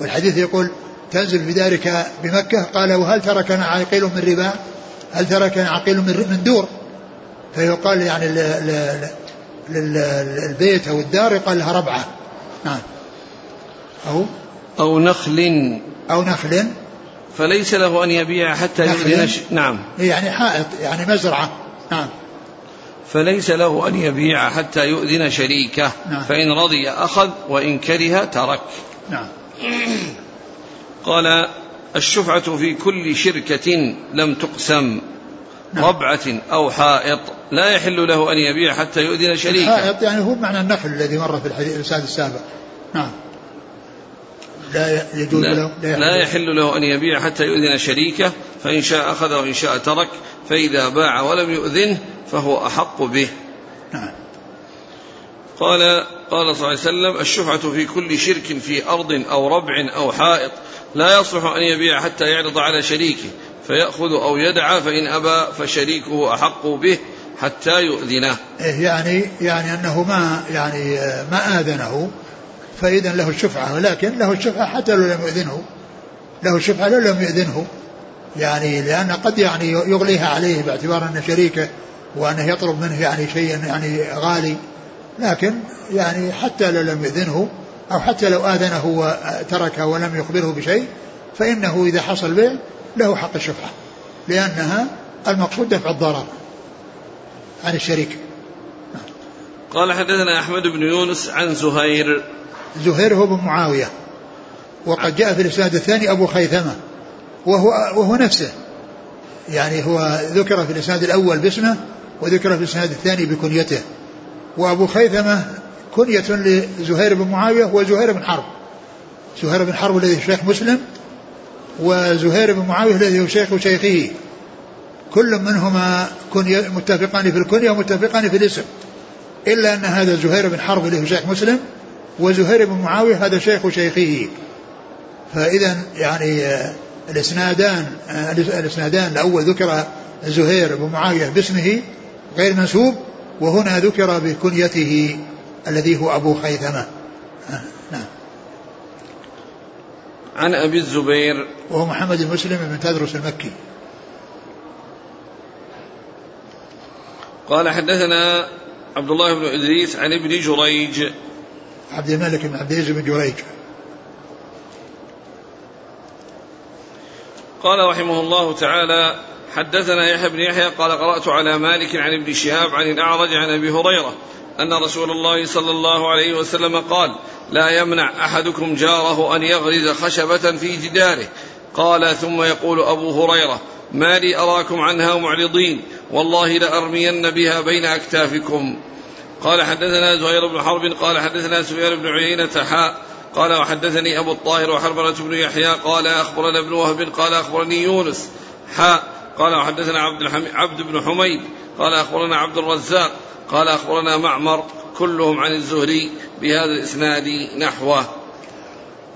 والحديث يقول تنزل في دارك بمكة؟ قال وهل تركنا عقيل من رباع هل تركنا عقيل من دور؟ فيقال يعني البيت أو الدار يقال لها ربعة. نعم. أو؟ أو نخل. أو نخل. فليس له أن يبيع حتى ش... نعم. يعني حائط يعني مزرعة. نعم. فليس له أن يبيع حتى يؤذن شريكه نعم. فإن رضي أخذ وإن كره ترك. نعم. قال الشفعة في كل شركة لم تقسم نعم. ربعة أو حائط لا يحل له أن يبيع حتى يؤذن شريكه. الحائط يعني هو معنى النخل الذي مر في الحديث السابق. نعم. لا يجوز لا له لا, لا يحل له أن يبيع حتى يؤذن شريكه فإن شاء أخذ وإن شاء ترك فإذا باع ولم يؤذنه فهو أحق به. نعم. قال قال صلى الله عليه وسلم الشفعة في كل شرك في أرض أو ربع أو حائط لا يصلح أن يبيع حتى يعرض على شريكه فيأخذ أو يدعى فإن أبى فشريكه أحق به حتى يؤذنه. إيه يعني يعني أنه ما يعني ما آذنه فإذا له الشفعة ولكن له الشفعة حتى لو لم يؤذنه. له الشفعة لو لم يؤذنه يعني لأن قد يعني يغليها عليه باعتبار أنه شريكه وأنه يطلب منه يعني شيء يعني غالي لكن يعني حتى لو لم يؤذنه أو حتى لو آذنه وتركه ولم يخبره بشيء فإنه إذا حصل به له حق الشفعة لأنها المقصود دفع الضرر عن الشريك. قال حدثنا أحمد بن يونس عن زهير. زهير هو بن معاوية وقد جاء في الإسناد الثاني أبو خيثمة وهو, وهو نفسه يعني هو ذكر في الإسناد الأول باسمه وذكر في الإسناد الثاني بكنيته. وأبو خيثمة كنية لزهير بن معاوية هو زهير بن حرب. زهير بن حرب الذي شيخ مسلم وزهير بن معاوية الذي هو شيخ شيخه. كل منهما كنية متفقان في الكنية ومتفقان في الاسم. إلا أن هذا زهير بن حرب اللي هو شيخ مسلم وزهير بن معاوية هذا شيخ شيخه. فإذا يعني الإسنادان آه، الإسنادان الأول ذكر زهير بن معاوية باسمه غير منسوب وهنا ذكر بكنيته الذي هو أبو خيثمة. آه، نعم. عن أبي الزبير. وهو محمد بن مسلم بن تدرس المكي. قال حدثنا عبد الله بن إدريس عن ابن جريج. عبد الملك بن عبد العزيز بن جريج. قال رحمه الله تعالى حدثنا يحيى بن يحيى قال قرأت على مالك عن ابن شهاب عن الأعرج عن أبي هريرة أن رسول الله صلى الله عليه وسلم قال لا يمنع أحدكم جاره أن يغرز خشبة في جداره. قال ثم يقول أبو هريرة ما لي أراكم عنها معرضين والله لأرمين بها بين أكتافكم. قال حدثنا زهير بن حرب قال حدثنا سفيان بن عيينة حاء قال وحدثني أبو الطاهر وحرملة بن يحيى قال أخبرنا ابن وهب قال أخبرني يونس حاء قال وحدثنا عبد, الحمي عبد بن حميد قال أخبرنا عبد الرزاق قال أخبرنا معمر كلهم عن الزهري بهذا الإسناد نحوه.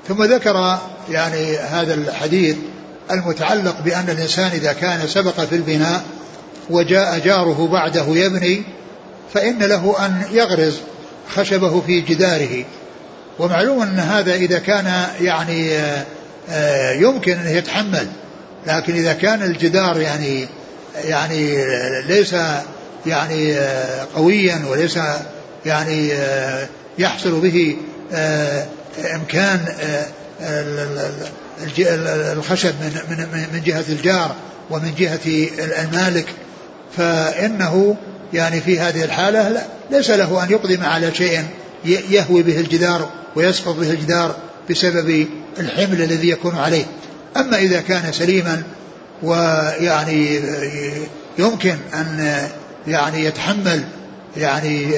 ثم ذكر يعني هذا الحديث المتعلق بأن الإنسان إذا كان سبق في البناء وجاء جاره بعده يبني فإن له أن يغرز خشبه في جداره. ومعلوم أن هذا إذا كان يعني آه، يمكن أن يتحمل. لكن إذا كان الجدار يعني يعني ليس يعني قويا وليس يعني يحصل به إمكان الخشب من من من جهة الجار ومن جهة المالك فإنه يعني في هذه الحالة ليس له أن يقدم على شيء يهوي به الجدار ويسقط به الجدار بسبب الحمل الذي يكون عليه. أما إذا كان سليما ويعني يمكن أن يعني يتحمل يعني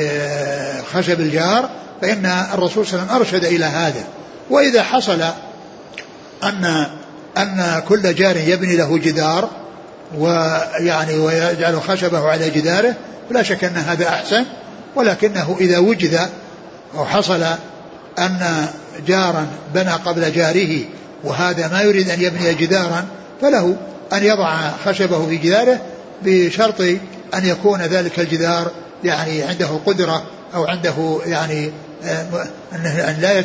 خشب الجار فإن الرسول صلى الله عليه وسلم أرشد إلى هذا. وإذا حصل أن أن كل جار يبني له جدار ويعني ويجعل خشبه على جداره فلا شك أن هذا أحسن. ولكنه إذا وجد أو حصل أن جارا بنى قبل جاره وهذا ما يريد أن يبني جدارا فله أن يضع خشبه في جداره بشرط أن يكون ذلك الجدار يعني عنده قدرة أو عنده يعني آه، أن لا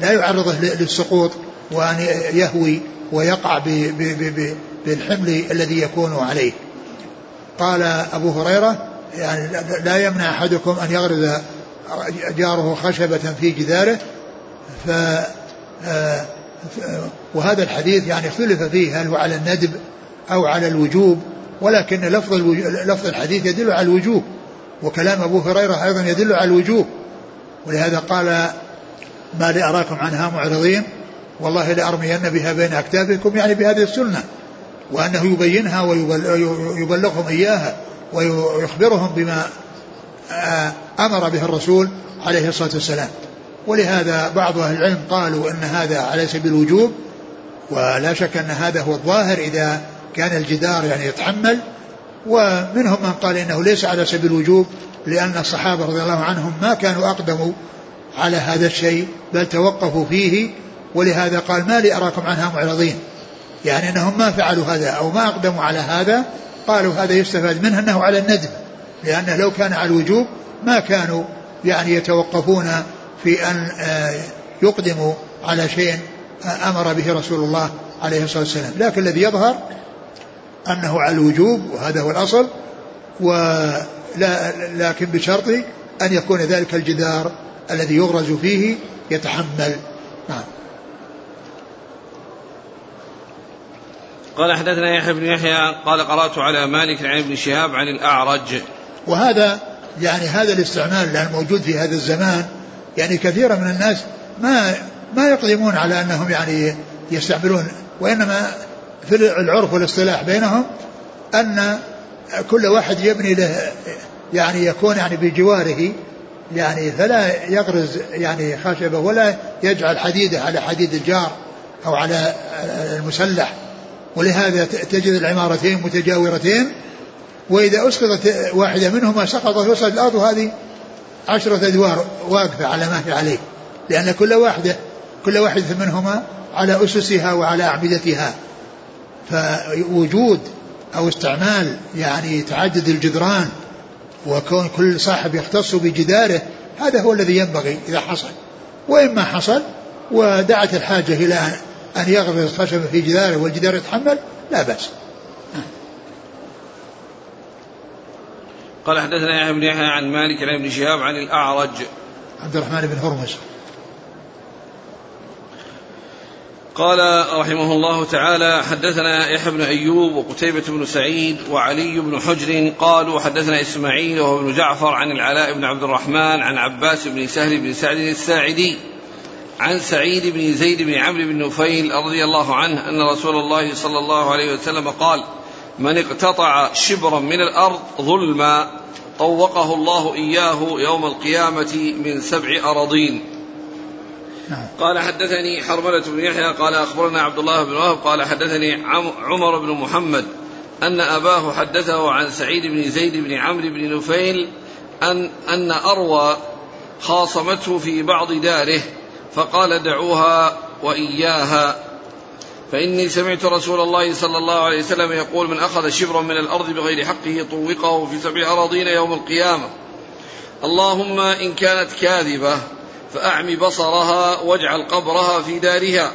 لا يعرضه للسقوط وأن يهوي ويقع بالحمل الذي يكون عليه. قال أبو هريرة يعني لا يمنع أحدكم أن يغرز جاره خشبة في جداره ف وهذا الحديث يعني اختلف فيه هل هو على الندب أو على الوجوب ولكن لفظ لفظ الحديث يدل على الوجوب وكلام أبو هريرة أيضا يدل على الوجوب. ولهذا قال ما لأراكم عنها معرضين والله لأرمين بها بين أكتافكم. يعني بهذه السنة وأنه يبينها ويبلغهم إياها ويخبرهم بما آه، أمر به الرسول عليه الصلاة والسلام. ولهذا بعض أهل العلم قالوا أن هذا على سبيل الوجوب ولا شك أن هذا هو الظاهر إذا كان الجدار يعني يتحمل ومنهم من قال إنه ليس على سبيل الوجوب لأن الصحابة رضي الله عنهم ما كانوا أقدموا على هذا الشيء بل توقفوا فيه ولهذا قال ما لي أراكم عنها معرضين. يعني أنهم ما فعلوا هذا أو ما أقدموا على هذا قالوا هذا يستفاد منه أنه على الندب لأنه لو كان على الوجوب ما كانوا يعني يتوقفون في أن آه، يقدموا على شيء أمر به رسول الله عليه الصلاة والسلام. لكن الذي يظهر أنه على الوجوب وهذا هو الأصل ولا لكن بشرط أن يكون ذلك الجدار الذي يغرز فيه يتحمل. نعم. قال حدثنا يحيى بن يحيى قال قرأت على مالك عن ابن شهاب عن الأعرج. وهذا يعني هذا الاستعمال الموجود في هذا الزمان يعني كثيرا من الناس ما ما يقدمون على أنهم يعني يستعملون وإنما في العرف والاصطلاح بينهم أن كل واحد يبني له يعني يكون يعني بجواره يعني فلا يغرز يعني خشبة ولا يجعل حديده على حديد الجار أو على المسلح. ولهذا تجد العمارتين متجاورتين وإذا أسقطت واحدة منهما سقطت وصلت الأرض هذه عشرة أدوار واقفة على ما هي عليه لأن كل واحدة كل واحدة منهما على أسسها وعلى أعمدتها. فوجود أو استعمال يعني تعدد الجدران وكون كل صاحب يختص بجداره هذا هو الذي ينبغي إذا حصل. وإما حصل ودعت الحاجة إلى أن يغرز خشبة في جداره والجدار يتحمل لا بأس. قال حدثنا يحيى بن يحيى عن مالك عن ابن شهاب عن الأعرج. عبد الرحمن بن هرمز. قال رحمه الله تعالى حدثنا يحيى بن أيوب وقتيبة بن سعيد وعلي بن حجر قالوا حدثنا إسماعيل وهو ابن جعفر عن العلاء بن عبد الرحمن عن عباس بن سهل بن سعد الساعدي عن سعيد بن زيد بن عمرو بن نفيل رضي الله عنه أن رسول الله صلى الله عليه وسلم قال: من اقتطع شبرا من الأرض ظلما طوقه الله إياه يوم القيامة من سبع أراضين. نعم. قال حدثني حرملة بن يحيى قال أخبرنا عبد الله بن وهب قال حدثني عمر بن محمد أن أباه حدثه عن سعيد بن زيد بن عمرو بن نفيل ان أن أروى خاصمته في بعض داره فقال دعوها وإياها فإني سمعت رسول الله صلى الله عليه وسلم يقول من أخذ شبرا من الأرض بغير حقه طوقه في سبع أراضين يوم القيامة. اللهم إن كانت كاذبة فأعم بصرها واجعل قبرها في دارها.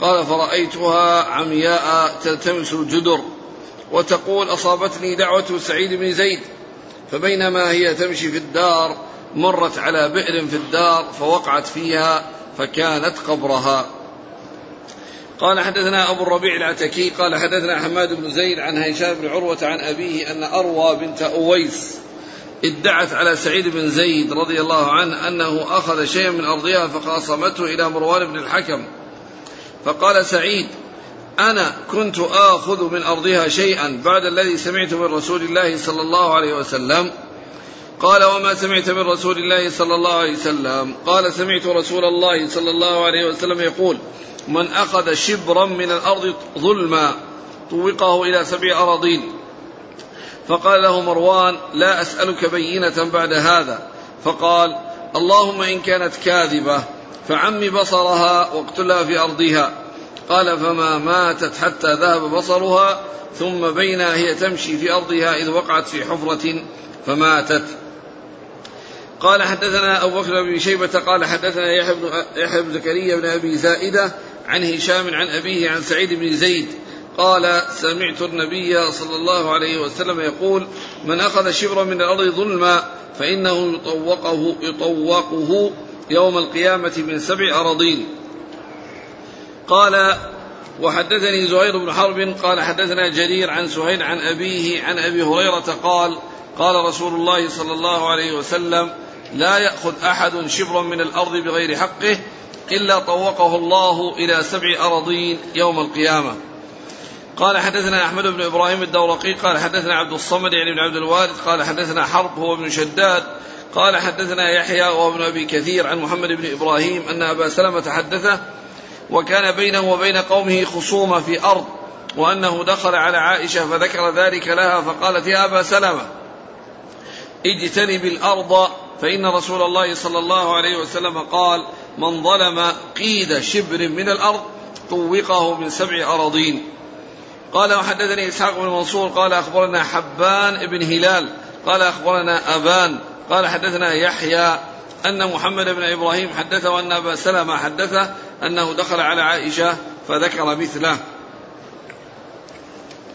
قال فرأيتها عمياء تلتمس الجدر وتقول أصابتني دعوة سعيد بن زيد. فبينما هي تمشي في الدار مرت على بئر في الدار فوقعت فيها فكانت قبرها. قال حدثنا أبو الربيع العتكي قال حدثنا حماد بن زيد عن هشام بن عروة عن أبيه أن أروى بنت أويس ادعت على سعيد بن زيد رضي الله عنه أنه أخذ شيئا من أرضها فخاصمته إلى مروان بن الحكم. فقال سعيد أنا كنت آخذ من أرضها شيئا بعد الذي سمعت من رسول الله صلى الله عليه وسلم. قال وما سمعت من رسول الله صلى الله عليه وسلم؟ قال سمعت رسول الله صلى الله عليه وسلم يقول من أخذ شبرا من الأرض ظلما طوقه إلى سبع أراضين. فقال له مروان لا أسألك بينة بعد هذا. فقال اللهم إن كانت كاذبة فعم بصرها واقتلها في أرضها. قال فما ماتت حتى ذهب بصرها ثم بينا هي تمشي في أرضها إذ وقعت في حفرة فماتت. قال حدثنا أبو بكر بن شيبة قال حدثنا يحيى بن زكريا بن أبي زائدة عن هشام عن أبيه عن سعيد بن زيد. قال سمعت النبي صلى الله عليه وسلم يقول من أخذ شبرا من الأرض ظلما فإنه يطوقه يطوقه يوم القيامة من سبع أراضين. قال وحدثني زهير بن حرب. قال حدثنا جرير عن سهيل عن أبيه عن أبي هريرة قال قال رسول الله صلى الله عليه وسلم لا يأخذ أحد شبرا من الأرض بغير حقه إلا طوقه الله إلى سبع أراضين يوم القيامة. قال حدثنا أحمد بن إبراهيم الدورقي قال حدثنا عبد الصمد يعني بن عبد الوارث قال حدثنا حرب هو ابن شداد قال حدثنا يحيى وهو ابن أبي كثير عن محمد بن إبراهيم أن أبا سلمة حدثه وكان بينه وبين قومه خصومة في أرض وأنه دخل على عائشة فذكر ذلك لها فقالت يا أبا سلمة اجتنب الأرض فإن رسول الله صلى الله عليه وسلم قال من ظلم قيد شبر من الأرض طوقه من سبع أراضين. قال وحدثني إسحاق بن منصور قال أخبرنا حبان بن هلال قال أخبرنا أبان قال حدثنا يحيى أن محمد بن إبراهيم حدثه أن أبا سلمة حدثه أنه دخل على عائشة فذكر مثله.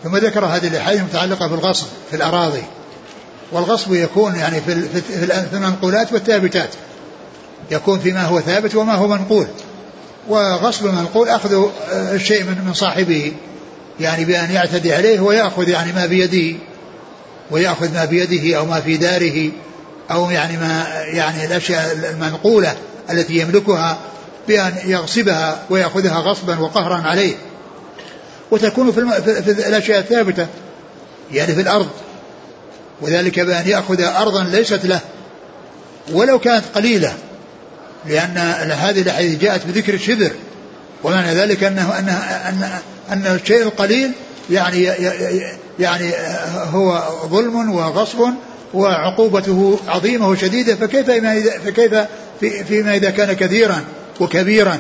ثم ذكر هذه الأحاديث المتعلقة بالغصب في الأراضي. والغصب يكون يعني في في المنقولات والثابتات يكون فيما هو ثابت وما هو منقول. وغصب المنقول أخذ الشيء من من صاحبه يعني بأن يعتدي عليه ويأخذ يعني ما بيده ويأخذ ما بيده أو ما في داره أو يعني ما يعني الأشياء المنقولة التي يملكها بأن يغصبها ويأخذها غصبا وقهرا عليه. وتكون في, الم... في الأشياء الثابتة يعني في الأرض. وذلك بأن يأخذ أرضا ليست له ولو كانت قليلة. لأن هذه الأحاديث جاءت بذكر الشبر ومعنى ذلك أنه أن أن أن الشيء القليل يعني يعني هو ظلم وغصب وعقوبته عظيمة وشديدة فكيف فكيف في فيما إذا كان كثيرا وكبيرا.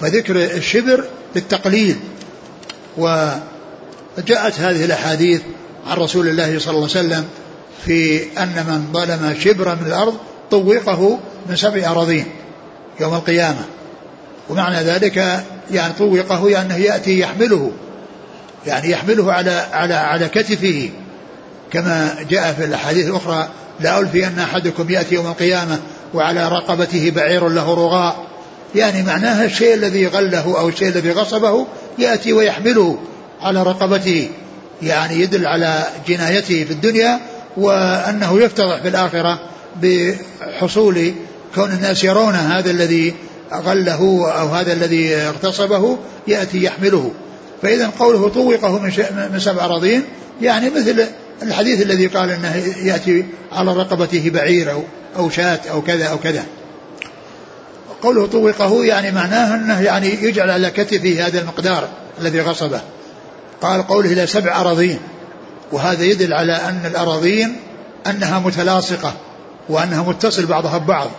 فذكر الشبر للتقليل. وجاءت هذه الأحاديث عن رسول الله صلى الله عليه وسلم في أن من ظلم شبرا من الأرض طوقه من سبع أراضين. يوم القيامة. ومعنى ذلك يعني طوقه يعني يأتي يحمله يعني يحمله على على على كتفه. كما جاء في الأحاديث الأخرى لا ألفي أن أحدكم يأتي يوم القيامة وعلى رقبته بعير له رغاء. يعني معناها الشيء الذي غله أو الشيء الذي غصبه يأتي ويحمله على رقبته. يعني يدل على جنايته في الدنيا وأنه يفتضح في الآخرة بحصول كون الناس يرون هذا الذي غله أو هذا الذي اغتصبه يأتي يحمله فإذا قوله طوقه من سبع أراضين يعني مثل الحديث الذي قال إنه يأتي على رقبته بعير أو أو شاة أو كذا أو كذا. قوله طوقه يعني معناه إنه يعني يجعل على كتفه هذا المقدار الذي غصبه. قال قوله إلى سبع أراضين وهذا يدل على أن الأراضين أنها متلاصقة وأنها متصل بعضها ببعض.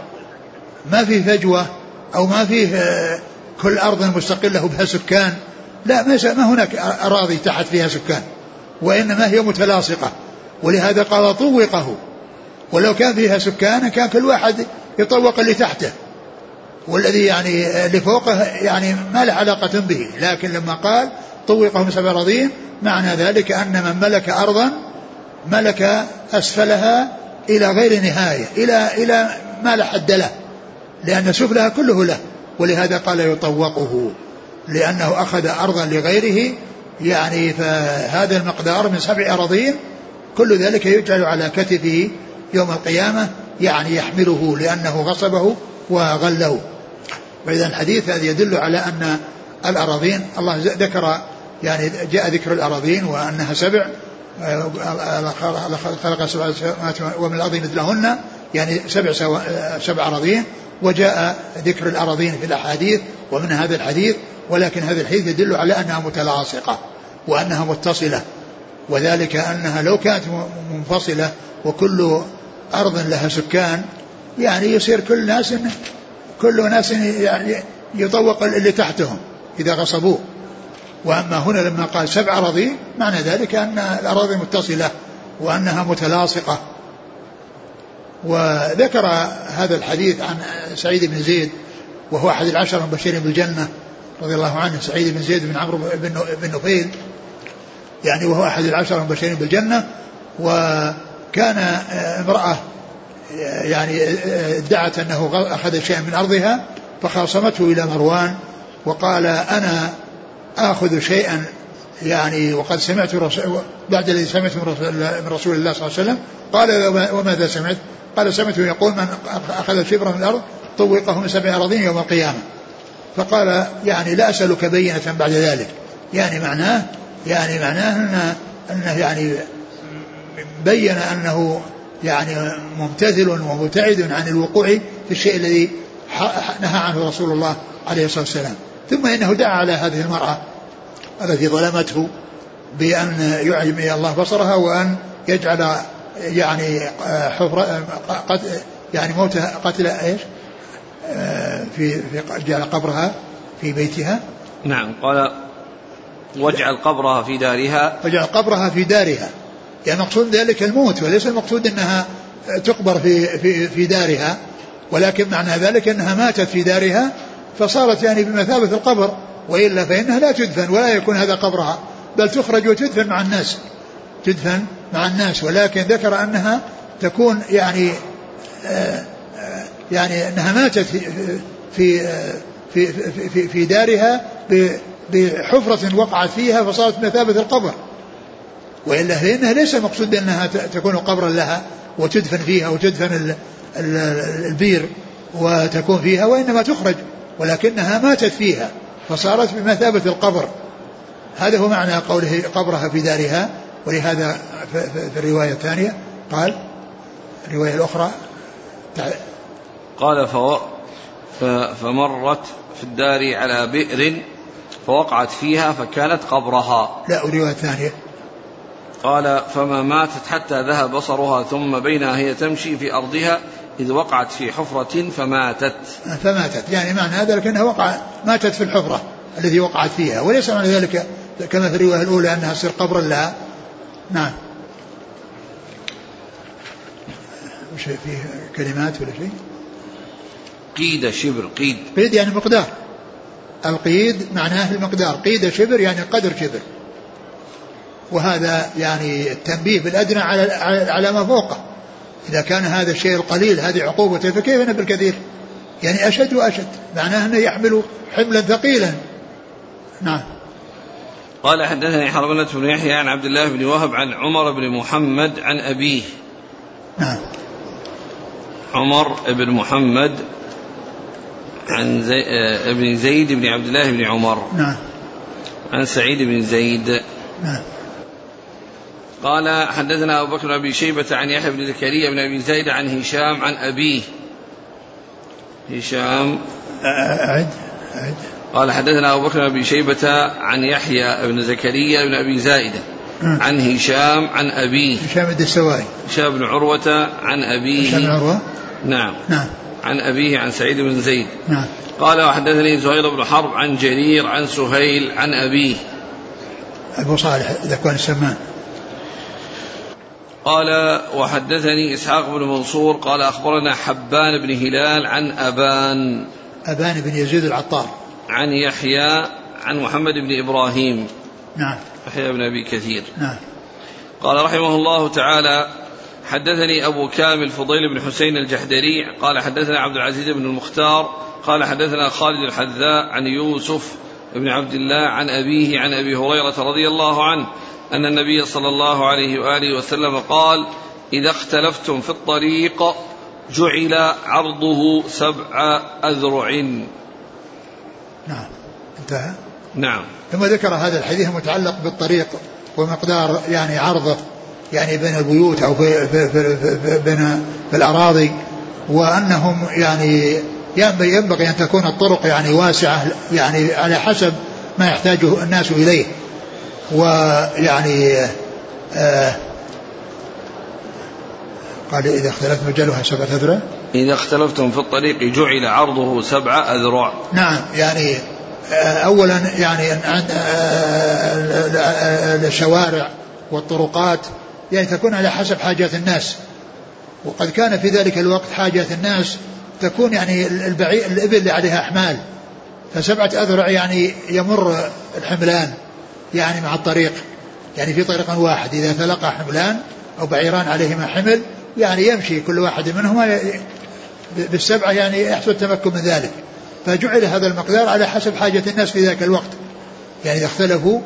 ما في فجوة أو ما فيه آه، كل أرض مستقلة بها سكان. لا ما هناك أراضي تحت فيها سكان. وإنما هي متلاصقة. ولهذا قال طوقه. ولو كان فيها سكان كان كل واحد يطوق اللي تحته. والذي يعني اللي فوقه يعني ما له علاقة به. لكن لما قال طوقه من سبع أراضين معنى ذلك أن من ملك أرضا ملك أسفلها إلى غير نهاية إلى إلى ما لا حد له. لأن سفلها كله له ولهذا قال يطوقه لأنه أخذ أرضا لغيره يعني فهذا المقدار من سبع أراضين كل ذلك يجعل على كتفه يوم القيامة يعني يحمله لأنه غصبه وغله. فإذا الحديث هذا يدل على أن الأراضين الله ذكر يعني جاء ذكر الأراضين وأنها سبع خلق سبع ومن الأرض مثلهن. يعني سبع سبع أراضين وجاء ذكر الأراضين في الأحاديث ومن هذا الحديث ولكن هذا الحديث يدل على أنها متلاصقة وأنها متصلة وذلك أنها لو كانت منفصلة وكل أرض لها سكان يعني يصير كل ناس كل ناس يعني يطوق اللي تحتهم إذا غصبوه. وأما هنا لما قال سبع أراضي معنى ذلك أن الأراضي متصلة وأنها متلاصقة. وذكر هذا الحديث عن سعيد بن زيد وهو أحد العشر المبشرين بالجنة رضي الله عنه سعيد بن زيد بن عمرو بن نفيل يعني وهو أحد العشر المبشرين بالجنة وكان امرأة يعني ادعت أنه أخذ شيئا من أرضها فخاصمته إلى مروان وقال أنا آخذ شيئا يعني وقد سمعت رسول بعد الذي رسول, من رسول الله صلى الله عليه وسلم قال وماذا سمعت؟ قال سمعته يقول من أخذ شبرا من الأرض طوقه من سبع أراضين يوم القيامة. فقال يعني لا أسألك بينة بعد ذلك. يعني معناه يعني معناه أنه, أنه يعني بين أنه يعني ممتثل ومبتعد عن الوقوع في الشيء الذي نهى عنه رسول الله عليه الصلاة والسلام. ثم إنه دعا على هذه المرأة التي ظلمته بأن يعمي الله بصرها وأن يجعل يعني حفرة يعني موتها قتل إيش؟ في في جعل قبرها في بيتها. نعم قال واجعل قبرها في دارها. واجعل قبرها في دارها. يعني مقصود ذلك الموت وليس المقصود إنها تقبر في في في دارها ولكن معنى ذلك إنها ماتت في دارها فصارت يعني بمثابة القبر وإلا فإنها لا تدفن ولا يكون هذا قبرها بل تخرج وتدفن مع الناس. تدفن مع الناس ولكن ذكر أنها تكون يعني آه، آه، يعني أنها ماتت في في في في, في دارها بحفرة وقعت فيها فصارت بمثابة القبر. وإلا فإنها ليس المقصود أنها تكون قبرا لها وتدفن فيها وتدفن البير وتكون فيها وإنما تخرج ولكنها ماتت فيها فصارت بمثابة القبر. هذا هو معنى قوله قبرها في دارها. ولهذا في الرواية الثانية قال الرواية الأخرى قال فمرت في الدار على بئر فوقعت فيها فكانت قبرها. لا الرواية الثانية. قال فما ماتت حتى ذهب بصرها ثم بينها هي تمشي في أرضها إذ وقعت في حفرة فماتت. فماتت. يعني معنى هذا لكنها وقع ماتت في الحفرة التي وقعت فيها. وليس معنى ذلك كما في الرواية الأولى أنها تصير قبرا لها. نعم. وش فيه كلمات ولا شيء؟ قيد شبر قيد. قيد يعني مقدار. القيد معناه المقدار. قيد شبر يعني قدر شبر. وهذا يعني التنبيه بالأدنى على على ما فوقه. إذا كان هذا الشيء القليل هذه عقوبته فكيف بالكثير يعني أشد وأشد. معناه أنه يحمل حملا ثقيلا. نعم. قال حدثني حرملة بن يحيى عن عبد الله بن وهب عن عمر بن محمد عن أبيه. نعم. عمر بن محمد عن زي... آه، ابن زيد بن عبد الله بن عمر. نعم. عن سعيد بن زيد. نعم. قال حدثنا أبو بكر بن أبي شيبة عن يحيى بن زكريا بن أبي زيد عن هشام عن أبيه. هشام. أعد أعد. قال حدثنا أبو بكر بن شيبة عن يحيى بن زكريا بن أبي زائدة. عن هشام عن أبيه. هشام الدستوائي هشام بن عروة عن أبيه. هشام بن عروة؟ نعم. نعم. عن أبيه عن سعيد بن زيد. نعم. قال وحدثني زهير بن حرب عن جرير عن سهيل عن أبيه. أبو صالح ذكوان السمان قال وحدثني إسحاق بن منصور قال أخبرنا حبان بن هلال عن أبان. أبان بن يزيد العطار. عن يحيى عن محمد بن إبراهيم. نعم. يحيى بن أبي كثير. نعم. قال رحمه الله تعالى حدثني أبو كامل فضيل بن حسين الجحدري قال حدثنا عبد العزيز بن المختار قال حدثنا خالد الحذاء عن يوسف بن عبد الله عن أبيه عن أبي هريرة رضي الله عنه أن النبي صلى الله عليه وآله وسلم قال إذا اختلفتم في الطريق جعل عرضه سبع أذرع. نعم. انتهى؟ نعم. ثم ذكر هذا الحديث المتعلق بالطريق ومقدار يعني عرضه يعني بين البيوت أو في, في, في, في بين في الأراضي وأنهم يعني ينبغي أن تكون الطرق يعني واسعة يعني على حسب ما يحتاجه الناس إليه. ويعني آه قال إذا اختلفت مجالها سبعة أذرع إذا اختلفتم في الطريق جعل عرضه سبعة أذرع. نعم يعني آه، أولا يعني عند آه، الشوارع والطرقات يعني تكون على حسب حاجات الناس. وقد كان في ذلك الوقت حاجات الناس تكون يعني البعي الإبل اللي عليها أحمال. فسبعة أذرع يعني يمر الحملان يعني مع الطريق. يعني في طريق واحد إذا تلقى حملان أو بعيران عليهما حمل يعني يمشي كل واحد منهما بالسبعة يعني يحصل التمكن من ذلك. فجعل هذا المقدار على حسب حاجة الناس في ذاك الوقت. يعني إذا اختلفوا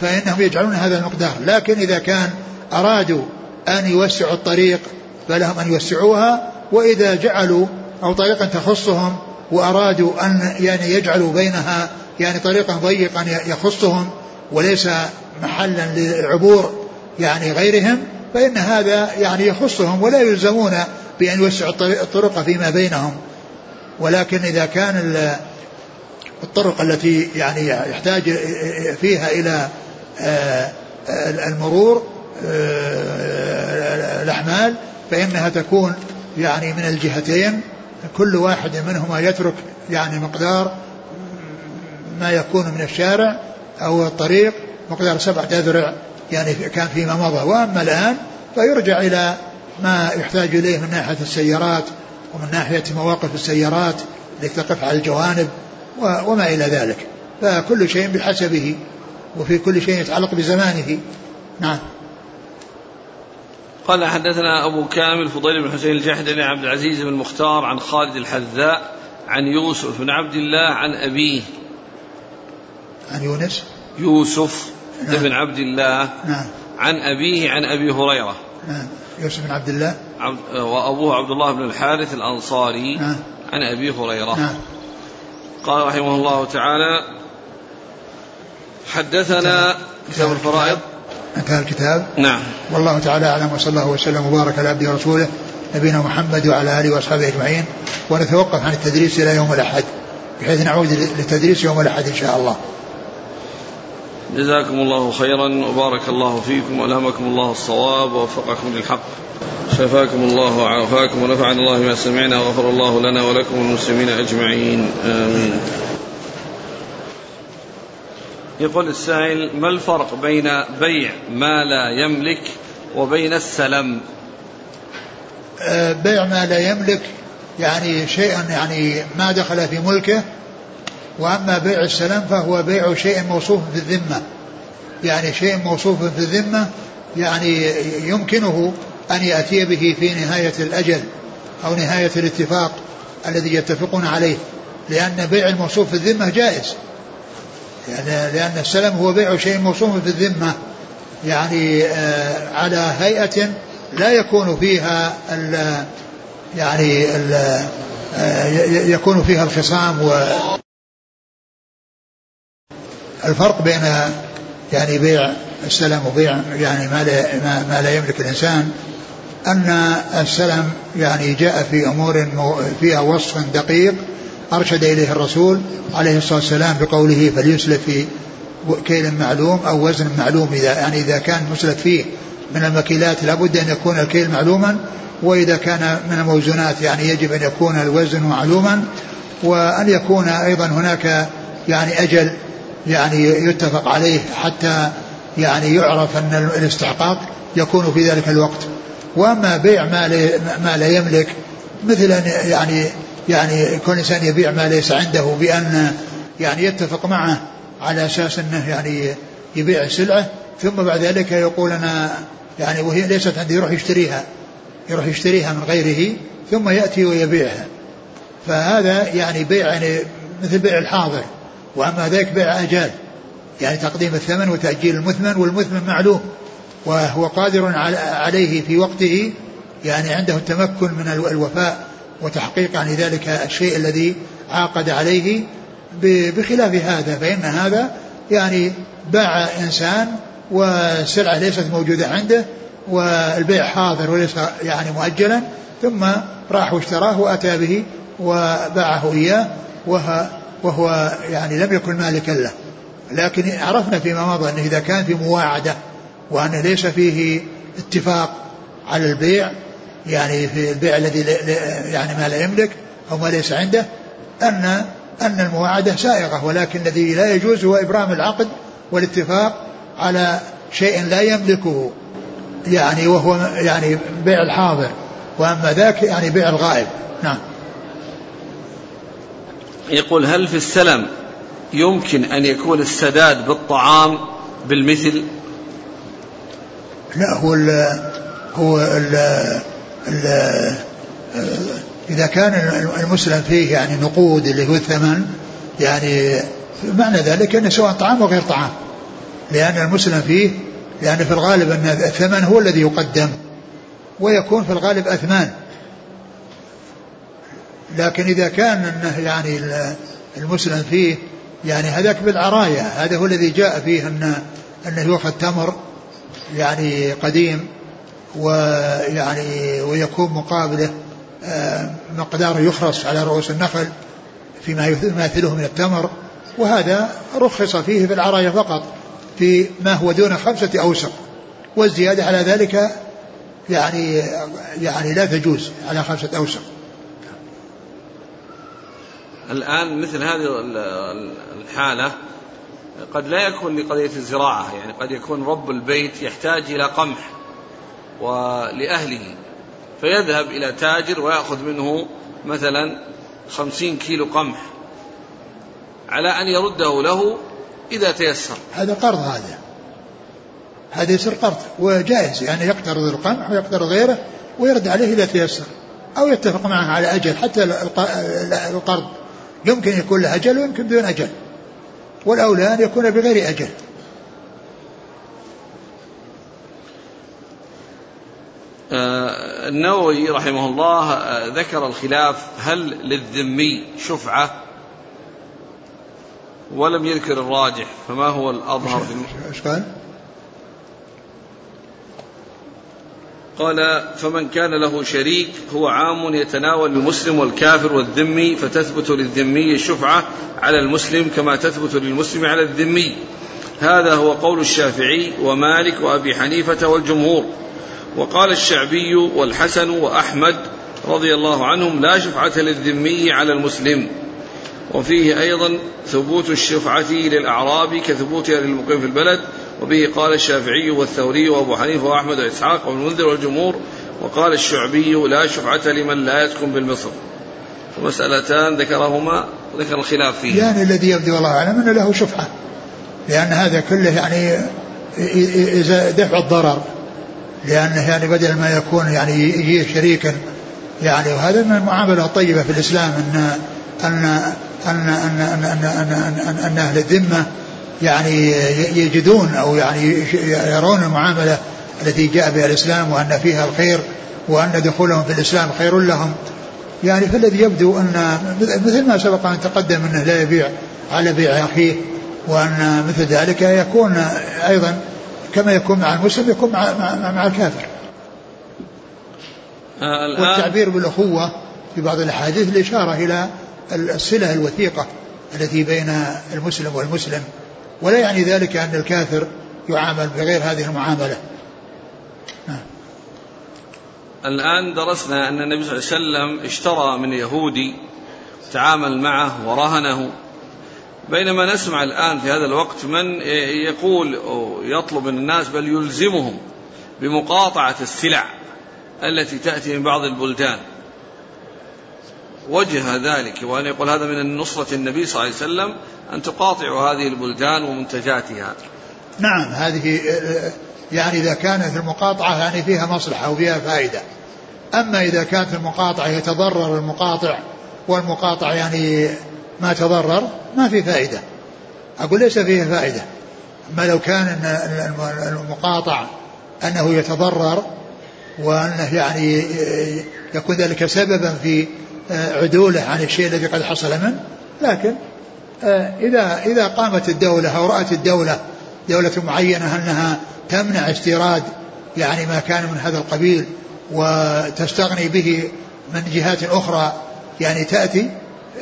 فإنهم يجعلون هذا المقدار. لكن إذا كان أرادوا أن يوسعوا الطريق فلهم أن يوسعوها وإذا جعلوا أو طريقا تخصهم وأرادوا أن يعني يجعلوا بينها يعني طريقا ضيقا يخصهم وليس محلا للعبور يعني غيرهم فإن هذا يعني يخصهم ولا يلزمون بأن يوسعوا الطرق فيما بينهم. ولكن إذا كان الطرق التي يعني يحتاج فيها إلى آه، المرور آه، الأحمال فإنها تكون يعني من الجهتين كل واحد منهما يترك يعني مقدار ما يكون من الشارع أو الطريق مقدار سبعة أذرع. يعني كان فيما مضى. وأما الآن فيرجع إلى ما يحتاج إليه من ناحية السيارات ومن ناحية مواقف السيارات التي تقف على الجوانب وما إلى ذلك. فكل شيء بحسبه وفي كل شيء يتعلق بزمانه. نعم. قال حدثنا أبو كامل فضيل بن حسين الجحدري عن عبد العزيز بن المختار عن خالد الحذاء عن يوسف بن عبد الله عن أبيه. عن يونس. يوسف نعم. بن عبد الله نعم. عن أبيه عن أبي هريرة. نعم. يوسف بن عبد الله. عبد وأبوه عبد الله بن الحارث الأنصاري نعم. عن أبي هريرة. نعم. قال رحمه الله تعالى حدثنا كتاب الفرائض. انتهى الكتاب. نعم. والله تعالى أعلم وصلى الله وسلم وبارك على عبده ورسوله نبينا محمد وعلى آله وأصحابه أجمعين. ونتوقف عن التدريس إلى يوم الأحد بحيث نعود للتدريس يوم الأحد إن شاء الله. جزاكم الله خيرا وبارك الله فيكم وألهمكم الله الصواب ووفقكم للحق. شفاكم الله وعافاكم ونفعنا الله بما سمعنا وغفر الله لنا ولكم المسلمين أجمعين آمين. يقول السائل ما الفرق بين بيع ما لا يملك وبين السلم آه، بيع ما لا يملك يعني شيئا يعني ما دخل في ملكه وأما بيع السلم فهو بيع شيء موصوف في الذمة. يعني شيء موصوف في الذمة يعني يمكنه أن يأتي به في نهاية الأجل أو نهاية الاتفاق الذي يتفقون عليه. لأن بيع الموصوف في الذمة جائز. يعني لأن السلم هو بيع شيء موصوف في الذمة. يعني آه على هيئة لا يكون فيها ال يعني ال آه يكون فيها الخصام و الفرق بين يعني بيع السلم وبيع يعني ما لا ما لا يملك الإنسان أن السلم يعني جاء في أمور فيها وصف دقيق أرشد إليه الرسول عليه الصلاة والسلام بقوله فليسلف في كيل معلوم أو وزن معلوم إذا يعني إذا كان مسلف فيه من المكيلات لابد أن يكون الكيل معلوما وإذا كان من الموزونات يعني يجب أن يكون الوزن معلوما وأن يكون أيضا هناك يعني أجل يعني يتفق عليه حتى يعني يعرف أن الاستحقاق يكون في ذلك الوقت. وأما بيع ما, ما لا يملك مثل يعني يعني كل إنسان يبيع ما ليس عنده بأن يعني يتفق معه على أساس أنه يعني يبيع السلعه ثم بعد ذلك يقول أنا يعني وهي ليست عندي يروح يشتريها يروح يشتريها من غيره ثم يأتي ويبيعها. فهذا يعني بيع يعني مثل بيع الحاضر. وأما ذاك بيع أجال يعني تقديم الثمن وتأجيل المثمن والمثمن معلوم وهو قادر عليه في وقته يعني عنده التمكن من الوفاء وتحقيق يعني ذلك الشيء الذي عاقد عليه بخلاف هذا فإن هذا يعني باع إنسان والسلعة ليست موجودة عنده والبيع حاضر وليس يعني مؤجلا ثم راح واشتراه وأتى به وباعه إياه وهو, وهو يعني لم يكن مالكا له. لكن عرفنا فيما مضى أنه إذا كان في مواعدة وأنه ليس فيه اتفاق على البيع يعني في البيع الذي يعني ما لا يملك أو ما ليس عنده أن أن المواعدة سائغة ولكن الذي لا يجوز هو إبرام العقد والاتفاق على شيء لا يملكه يعني وهو يعني بيع الحاضر. وأما ذاك يعني بيع الغائب. نعم. يقول هل في السلم يمكن أن يكون السداد بالطعام بالمثل؟ لا هو ال هو ال إذا كان المسلم فيه يعني نقود اللي هو الثمن يعني معنى ذلك أنه سواء طعام وغير طعام. لأن المسلم فيه لأن في الغالب أن الثمن هو الذي يقدم ويكون في الغالب أثمان. لكن إذا كان أنه يعني المسلم فيه يعني هذاك بالعراية هذا هو الذي جاء فيه أنه, أنه يؤخذ تمر يعني قديم ويعني ويكون مقابله آه، مقدار يخرص على رؤوس النخل فيما يماثله من التمر وهذا رخص فيه في العراية فقط في ما هو دون خمسة أوسق والزيادة على ذلك يعني يعني لا تجوز على خمسة أوسق. الآن مثل هذه الحالة قد لا يكون لقضية الزراعة يعني قد يكون رب البيت يحتاج إلى قمح ولأهله فيذهب إلى تاجر ويأخذ منه مثلا خمسين كيلو قمح على أن يرده له إذا تيسر. هذا قرض هذا. هذا يصير قرض وجائز يعني يقترض القمح ويقترض غيره ويرد عليه إذا تيسر أو يتفق معه على أجل حتى القرض. يمكن يكون له أجل ويمكن بدون أجل. والأولى أن يكون بغير أجل. آه، النووي رحمه الله آه، ذكر الخلاف هل للذمي شفعة؟ ولم يذكر الراجح فما هو الأظهر إيش قال؟ قال فمن كان له شريك هو عام يتناول المسلم والكافر والذمي فتثبت للذمي الشفعة على المسلم كما تثبت للمسلم على الذمي. هذا هو قول الشافعي ومالك وأبي حنيفة والجمهور. وقال الشعبي والحسن وأحمد رضي الله عنهم لا شفعة للذمي على المسلم. وفيه أيضا ثبوت الشفعة للأعراب كثبوتها للمقيم في البلد وبه قال الشافعي والثوري وأبو حنيفة وأحمد وإسحاق والمنذر والجمهور وقال الشعبي لا شفعة لمن لا يسكن بالمصر ومسألتان ذكرهما ذكر الخلاف فيه يعني الذي يبدو الله أعلم أنه له شفعة لأن هذا كله يعني إذا دفع الضرر لأنه يعني بدل ما يكون يعني يجي شريكا يعني وهذا من المعاملة الطيبة في الإسلام أن أن أن أن أن أن, أن, أن, أن أهل الذمة يعني يجدون أو يعني يرون المعاملة التي جاء بها الإسلام وأن فيها الخير وأن دخولهم في الإسلام خير لهم. يعني فالذي يبدو أن مثل ما سبق أن تقدم أنه لا يبيع على بيع أخيه وأن مثل ذلك يكون أيضا كما يكون مع المسلم يكون مع, مع, مع الكافر. آه والتعبير بالأخوة في بعض الأحاديث الإشارة إلى الصلة الوثيقة التي بين المسلم والمسلم. ولا يعني ذلك أن الكافر يعامل بغير هذه المعاملة. الآن درسنا أن النبي صلى الله عليه وسلم اشترى من يهودي تعامل معه ورهنه بينما نسمع الآن في هذا الوقت من يقول أو يطلب من الناس بل يلزمهم بمقاطعة السلع التي تأتي من بعض البلدان وجه ذلك وأن يقول هذا من نصرة النبي صلى الله عليه وسلم أن تقاطعوا هذه البلدان ومنتجاتها. نعم هذه يعني إذا كانت المقاطعة يعني فيها مصلحة وفيها فائدة. أما إذا كانت المقاطعة يتضرر المقاطع والمقاطع يعني ما تضرر ما في فائدة. أقول ليس فيه فائدة. أما لو كان المقاطع أنه يتضرر وأنه يعني يكون ذلك سببا في عدوله عن الشيء الذي قد حصل منه. لكن إذا إذا قامت الدولة أو رأت الدولة دولة معينة أنها تمنع استيراد يعني ما كان من هذا القبيل وتستغني به من جهات أخرى يعني تأتي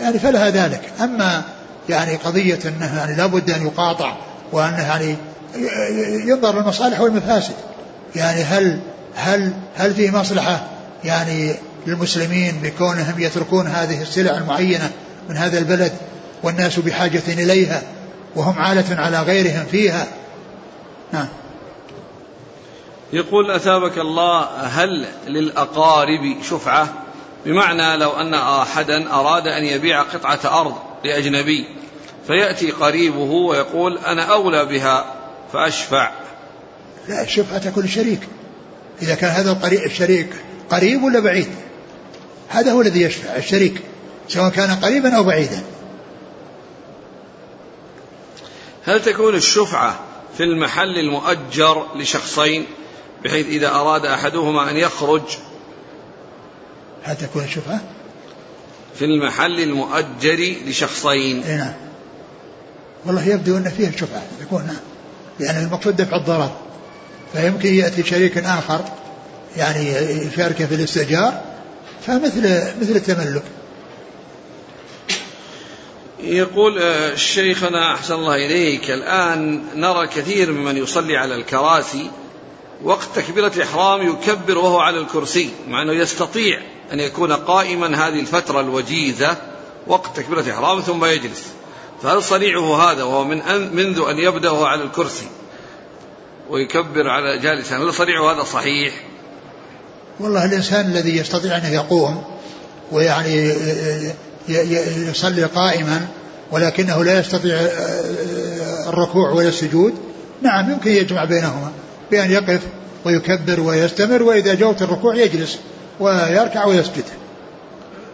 يعني فلها ذلك. أما يعني قضية أنه يعني لابد أن يقاطع وأنه يعني ينظر للمصالح والمفاسد. يعني هل هل هل فيه مصلحة يعني للمسلمين بكونهم يتركون هذه السلع المعينة من هذا البلد والناس بحاجة إليها وهم عالة على غيرهم فيها. نعم. يقول أثابك الله هل للأقارب شفعة؟ بمعنى لو أن أحدا أراد أن يبيع قطعة أرض لأجنبي فيأتي قريبه ويقول أنا أولى بها فأشفع. لا الشفعة تكون شريك. إذا كان هذا الشريك قريب ولا بعيد؟ هذا هو الذي يشفع الشريك سواء كان قريبا أو بعيدا. هل تكون الشفعة في المحل المؤجر لشخصين بحيث إذا أراد أحدهما أن يخرج؟ هل تكون الشفعة؟ في المحل المؤجر لشخصين. إي نعم. والله يبدو أن فيه شفعة تكون نعم يعني المقصود دفع الضرر. فيمكن يأتي شريك آخر يعني يشارك في الاستئجار فمثل مثل التملك. يقول آه، شيخنا أحسن الله إليك الآن نرى كثير ممن يصلي على الكراسي وقت تكبيرة الإحرام يكبر وهو على الكرسي مع أنه يستطيع أن يكون قائما هذه الفترة الوجيزة وقت تكبيرة الإحرام ثم يجلس. فهل صنيعه هذا وهو من أن منذ أن يبدأ على الكرسي ويكبر على جالسا هل صنيعه هذا صحيح؟ والله الإنسان الذي يستطيع أن يقوم ويعني يصلي قائما ولكنه لا يستطيع الركوع ولا السجود نعم يمكن يجمع بينهما بأن يقف ويكبر ويستمر وإذا جوت الركوع يجلس ويركع ويسجد.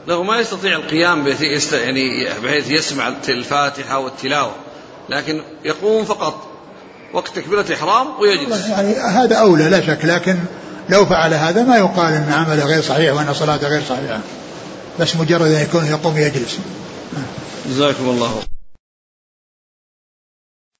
له ما يستطيع القيام بحيث يعني بحيث يسمع الفاتحة والتلاوة لكن يقوم فقط وقت تكبيرة الإحرام ويجلس. يعني هذا أولى لا شك لكن لو فعل هذا ما يقال أن عمله غير صحيح وأن صلاته غير صحيحة. بس مجرد أن يكون يقوم يجلس جزاكم الله.